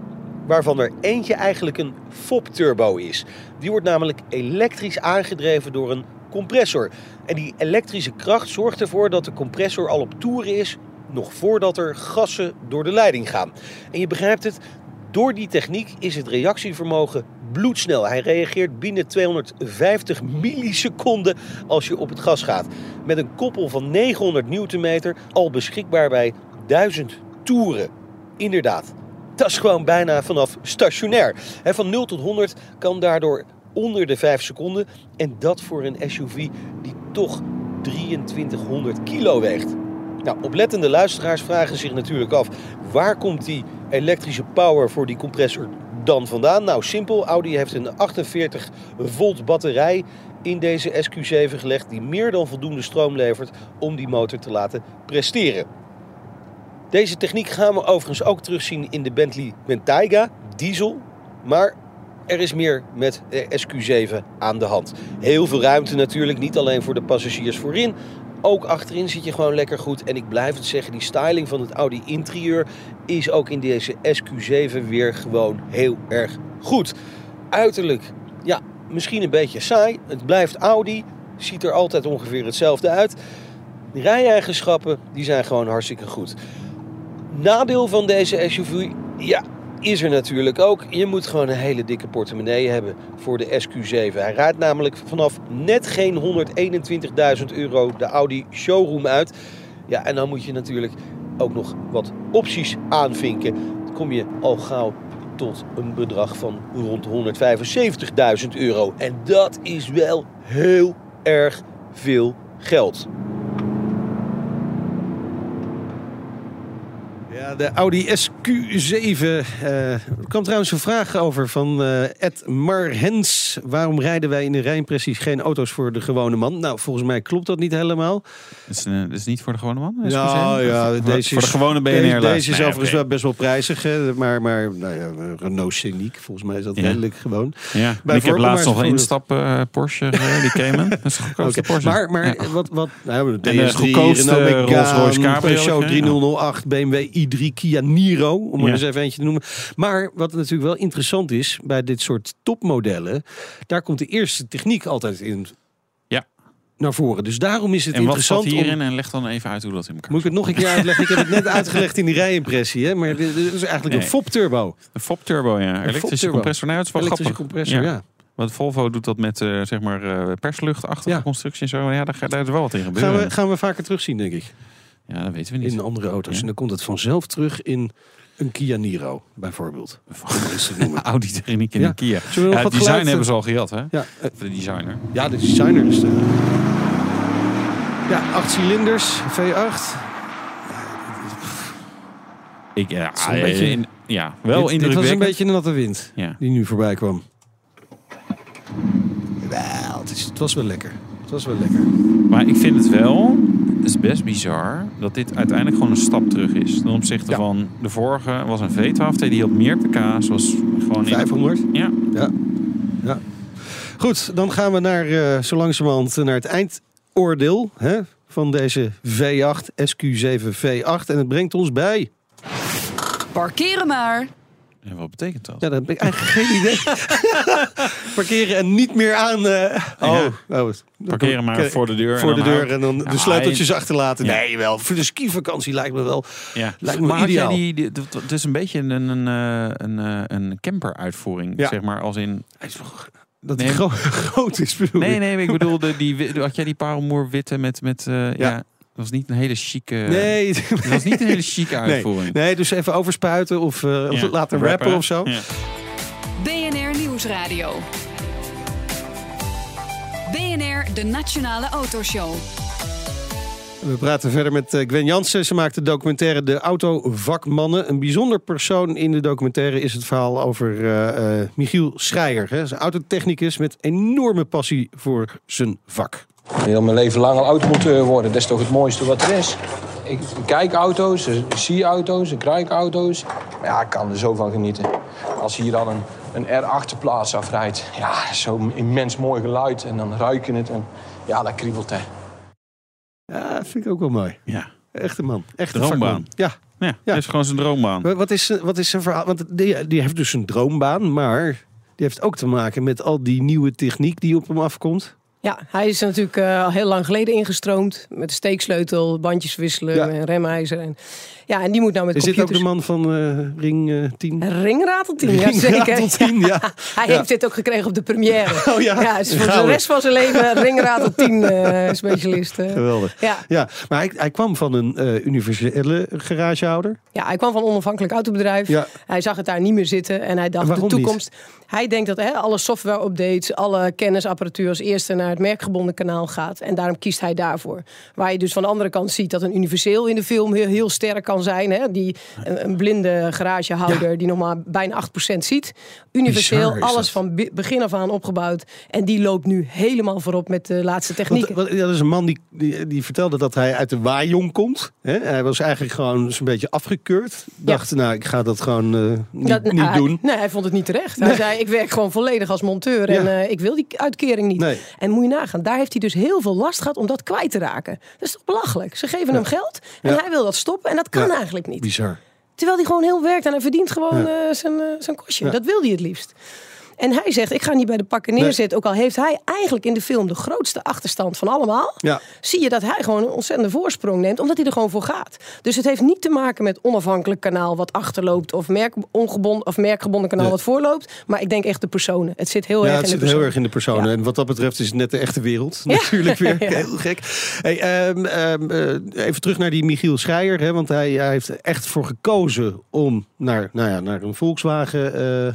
Waarvan er eentje eigenlijk een FOP-turbo is. Die wordt namelijk elektrisch aangedreven door een compressor. En die elektrische kracht zorgt ervoor dat de compressor al op toeren is. Nog voordat er gassen door de leiding gaan. En je begrijpt het, door die techniek is het reactievermogen bloedsnel. Hij reageert binnen 250 milliseconden als je op het gas gaat. Met een koppel van 900 newtonmeter al beschikbaar bij 1000 toeren. Inderdaad, dat is gewoon bijna vanaf stationair. Van 0 tot 100 kan daardoor onder de 5 seconden. En dat voor een SUV die toch 2300 kilo weegt. Nou, oplettende luisteraars vragen zich natuurlijk af... waar komt die elektrische power voor die compressor dan vandaan? Nou, simpel. Audi heeft een 48 volt batterij in deze SQ7 gelegd... die meer dan voldoende stroom levert om die motor te laten presteren. Deze techniek gaan we overigens ook terugzien in de Bentley Bentayga diesel. Maar er is meer met de SQ7 aan de hand. Heel veel ruimte natuurlijk, niet alleen voor de passagiers voorin. Ook achterin zit je gewoon lekker goed. En ik blijf het zeggen, die styling van het Audi interieur is ook in deze SQ7 weer gewoon heel erg goed. Uiterlijk, ja, misschien een beetje saai. Het blijft Audi, ziet er altijd ongeveer hetzelfde uit. De rijeigenschappen, die zijn gewoon hartstikke goed. Nadeel van deze SUV, ja, is er natuurlijk ook. Je moet gewoon een hele dikke portemonnee hebben voor de SQ7. Hij rijdt namelijk vanaf net geen 121.000 euro de Audi showroom uit. Ja, en dan moet je natuurlijk ook nog wat opties aanvinken. Dan kom je al gauw tot een bedrag van rond 175.000 euro. En dat is wel heel erg veel geld. Ja, de Audi SQ7. eh, er kwam trouwens een vraag over van eh Ed Marhens. Waarom rijden wij in de rijimpressies geen auto's voor de gewone man? Nou, volgens mij klopt dat niet helemaal. Is, dat is niet voor de gewone man? Nou SQ7? ja, Voor- deze voor de is- gewone BNR. Deze, deze is Nee, overigens wel best wel prijzig. Hè? Maar, maar nou ja, Renault Scenic, volgens mij is dat Ja. redelijk gewoon. Ja, Bij ik heb laatst nog een instap Porsche, die Cayman. Dat is de goedkoopste Porsche. Maar, maar Ja. wat, wat nou, de En de DS3, goedkoopste Renault Megane, Rolls-Royce Cabrio, Peugeot hè? 3008, BMW i3, Kia Niro, om er Ja. eens even eentje te noemen. Maar wat natuurlijk wel interessant is bij dit soort topmodellen, daar komt de eerste techniek altijd in Ja. naar voren. Dus daarom is het en wat interessant zat hierin? om... En leg dan even uit hoe dat in elkaar Moet ik het nog een keer uitleggen? Ik heb het net uitgelegd in die rijimpressie, hè? maar dit, is eigenlijk Nee. een FOP turbo. Een FOP turbo, ja. Elektrische compressor. Nou, het is wel Elektrische grappig. compressor, ja. Want Volvo doet dat met eh, zeg maar eh, persluchtachtige constructie en zo. Ja, daar, daar is wel wat in gebeuren. Gaan we, gaan we vaker terugzien, denk ik. Ja, dat weten we niet. In andere auto's. Ja. En dan komt het vanzelf terug in een Kia Niro, bijvoorbeeld. Audi techniek in Ja. een Kia. Ja, het design geluid, hebben ze eh, al gehad, hè? Ja, eh, De designer. Ja, de designer. Dus de... Ja, acht cilinders, V8. Ik, ja, is een beetje- in- ja, wel dit, dit was een beetje een natte wind Ja. die nu voorbij kwam. Wel, het, is, het was wel lekker. Het was wel lekker. Maar ik vind het wel, is best bizar, dat dit uiteindelijk gewoon een stap terug is. Ten opzichte van de vorige was een V12, die had meer pk, zoals gewoon in- 500? Ja. Ja. ja. Goed, dan gaan we naar, eh, zo langzamerhand naar het eindoordeel hè, van deze V8, SQ7 V8. En het brengt ons bij... Parkeren maar. En wat betekent dat? Ja, dat heb ik eigenlijk geen idee. Parkeren en niet meer aan... eh, oh, oh, Parkeren maar voor de deur. Voor en de dan deur en dan Ja, de sleuteltjes hij- achterlaten. Ja. Nee, wel. Voor de skivakantie lijkt me wel... Ja. Lijkt me maar had jij ideaal. die, die- dat- het is een beetje een, een, eh, een, eh, een camper-uitvoering, Ja. zeg maar, als in... Dat Nee. die gro- groot is, bedoel Nee, nee, ik bedoel, de, die, had jij die parelmoer witte met... met ja. dat was niet een hele chique... Nee. Dat was niet een hele chique uitvoering. Nee, dus even overspuiten of, eh, of laten rappen of zo. Ja. BNR Nieuwsradio. BNR, de Nationale Autoshow. We praten verder met eh, Gwen Jansen. Ze maakt de documentaire De Autovakmannen. Een bijzonder persoon in de documentaire is het verhaal over eh, eh, Michiel Schreier. Hè. Hij is een autotechnicus met enorme passie voor zijn vak. Heel mijn leven lang al automonteur worden, dat is toch het mooiste wat er is. Ik kijk auto's, ik zie auto's, ik ruik auto's. Ja, ik kan er zo van genieten. Als hier dan een, een R8-plaats afrijdt, ja, zo'n immens mooi geluid. En dan ruik je het en ja, dat kriebelt hè. Ja, dat vind ik ook wel mooi. Ja. Echte man. Echte Droombaan. vakman. Ja. Ja, dat is gewoon zijn droombaan. Wa- Wat is, wat is zijn verhaal? Want die, die heeft dus een droombaan, maar die heeft ook te maken met al die nieuwe techniek die op hem afkomt. Ja, hij is natuurlijk eh, al heel lang geleden ingestroomd. Met de steeksleutel, bandjes wisselen, Ja. en remijzer. En, ja, en die moet nou met Is dit ook de man van eh, Ring eh 10? Ringrateltien, ja zeker. Ringrateltien, ja. Hij Ja. heeft dit ook gekregen op de première. Oh ja, dus voor de rest van zijn leven Ringrateltien eh specialist. Geweldig. Ja. Ja, maar hij, hij kwam van een universele garagehouder. Ja, hij kwam van een onafhankelijk autobedrijf. Ja. Hij zag het daar niet meer zitten en hij dacht En de toekomst. Hij denkt dat hè, alle software-updates, alle kennisapparatuur als eerste naar het merkgebonden kanaal gaat. En daarom kiest hij daarvoor. Waar je dus van de andere kant ziet dat een universeel in de film heel, heel sterk kan zijn. Hè? Die, een, een blinde garagehouder die nog maar bijna 8% ziet. Universeel, alles van be- begin af aan opgebouwd. En die loopt nu helemaal voorop met de laatste technieken. dat is een man die, die, die vertelde dat hij uit de waaijong komt. Hè? Hij was eigenlijk gewoon zo'n beetje afgekeurd. Dacht, nou, ik ga dat gewoon eh, niet nou, doen. Nee, hij vond het niet terecht. Hij zei, ik werk gewoon volledig als monteur en Ja. eh, ik wil die uitkering niet. Nee. En moet je nagaan, daar heeft hij dus heel veel last gehad om dat kwijt te raken. Dat is toch belachelijk? Ze geven hem geld en Ja. hij wil dat stoppen en dat kan eigenlijk niet. Bizar. Terwijl hij gewoon heel werkt en hij verdient gewoon eh, zijn, eh, zijn kostje. Dat wil hij het liefst. En hij zegt, ik ga niet bij de pakken neerzetten. Ook al heeft hij eigenlijk in de film de grootste achterstand van allemaal. Ja. Zie je dat hij gewoon een ontzettende voorsprong neemt. Omdat hij er gewoon voor gaat. Dus het heeft niet te maken met onafhankelijk kanaal wat achterloopt. Of, merk, ongebonden, of merkgebonden kanaal Nee. wat voorloopt. Maar ik denk echt de personen. Het zit heel Ja, erg het in de zit heel erg in de personen. En wat dat betreft is het net de echte wereld. Natuurlijk weer. Heel gek. Hey, ehm, ehm, eh, even terug naar die Michiel Schreier. Hè, want hij, hij heeft echt voor gekozen om naar, nou ja, naar een Volkswagen eh,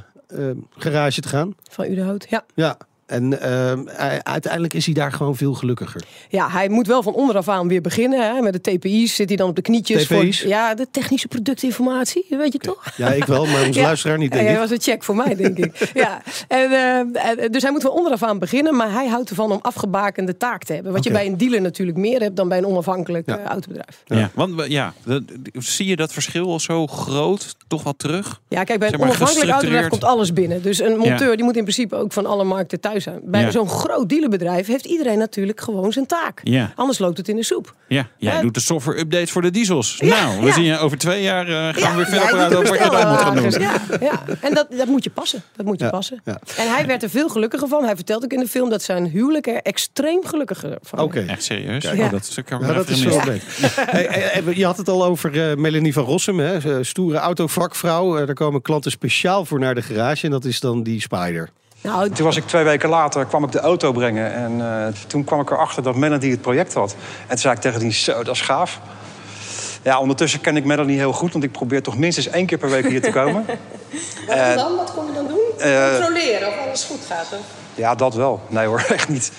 garage te gaan. Van Udenhout, ja. Ja. En ehm, uiteindelijk is hij daar gewoon veel gelukkiger. Ja, hij moet wel van onderaf aan weer beginnen. Hè. Met de TPI's zit hij dan op de knietjes. TPI's? Voor, ja, de technische productinformatie. Dat weet je toch? Ja, ik wel, maar onze Ja. luisteraar niet, denk ik. was een check voor mij, denk ik. ja. En, eh, en, dus hij moet van onderaf aan beginnen. Maar hij houdt ervan om afgebakende taak te hebben. Wat je bij een dealer natuurlijk meer hebt dan bij een onafhankelijk eh, autobedrijf. Ja. want ja, dat- zie je dat verschil zo groot toch wel terug? Ja, kijk, bij een Zeg maar, onafhankelijk autobedrijf komt alles binnen. Dus een monteur Ja. die moet in principe ook van alle markten thuis Bij Ja. zo'n groot dealerbedrijf heeft iedereen natuurlijk gewoon zijn taak. Ja. Anders loopt het in de soep. Ja, jij Ja. doet de software updates voor de diesels. Ja, nou, we ja. zien je over twee jaar eh, gaan we weer verder praten over wat je moet gaan doen. Ja, ja. En dat, dat moet je passen. Dat moet je Ja, passen. ja. En hij werd er veel gelukkiger van. Hij vertelt ook in de film dat zijn huwelijk er extreem gelukkiger van Oké. Echt serieus? Ja. Oh, dat, kan is leuk. Hey, je had het al over eh, Melanie van Rossum, hè? Stoere autovakvrouw. Eh, daar komen klanten speciaal voor naar de garage en dat is dan die Spider. Nou, Toen was ik twee weken later, kwam ik de auto brengen. En eh, toen kwam ik erachter dat Melanie het project had. En toen zei ik tegen die, zo, dat is gaaf. Ja, ondertussen ken ik Melanie heel goed, want ik probeer toch minstens één keer per week hier te komen. En, dan? Wat kom je dan doen? Eh, Controleren of alles goed gaat. Hè? ja, dat wel. Nee hoor, echt niet.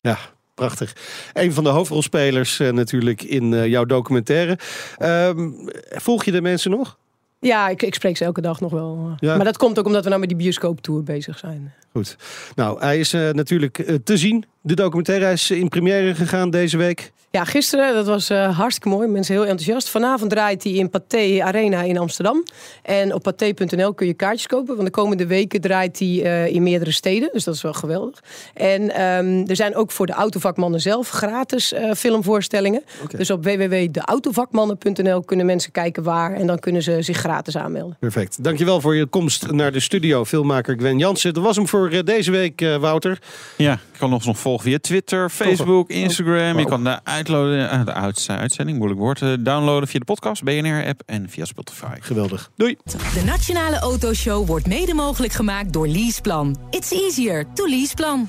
Ja, prachtig. Een van de hoofdrolspelers eh, natuurlijk in eh, jouw documentaire. Ehm, volg je de mensen nog? Ja, ik, ik spreek ze elke dag nog wel. eh. Ja. Maar dat komt ook omdat we nou met die bioscooptour bezig zijn. Goed. Nou, hij is eh, natuurlijk eh, te zien De documentaire is in première gegaan deze week. Ja, gisteren, dat was uh, hartstikke mooi. Mensen heel enthousiast. Vanavond draait hij in Pathé Arena in Amsterdam. En op pathé.nl kun je kaartjes kopen. Want de komende weken draait hij uh, in meerdere steden. Dus dat is wel geweldig. En um, er zijn ook voor de autovakmannen zelf gratis uh, filmvoorstellingen. Okay. Dus op www.deautovakmannen.nl kunnen mensen kijken waar. En dan kunnen ze zich gratis aanmelden. Perfect. Dankjewel voor je komst naar de studio. Filmmaker Gwen Jansen. Dat was hem voor deze week, Wouter. Ja, ik kan ons nog volgen via Twitter, Facebook, Instagram. Je kan de uitloaden, de uitzending, moeilijk woord, eh, downloaden via de podcast, BNR-app en via Spotify. Geweldig. Doei. De Nationale Autoshow wordt mede mogelijk gemaakt door Leaseplan. It's easier to Leaseplan.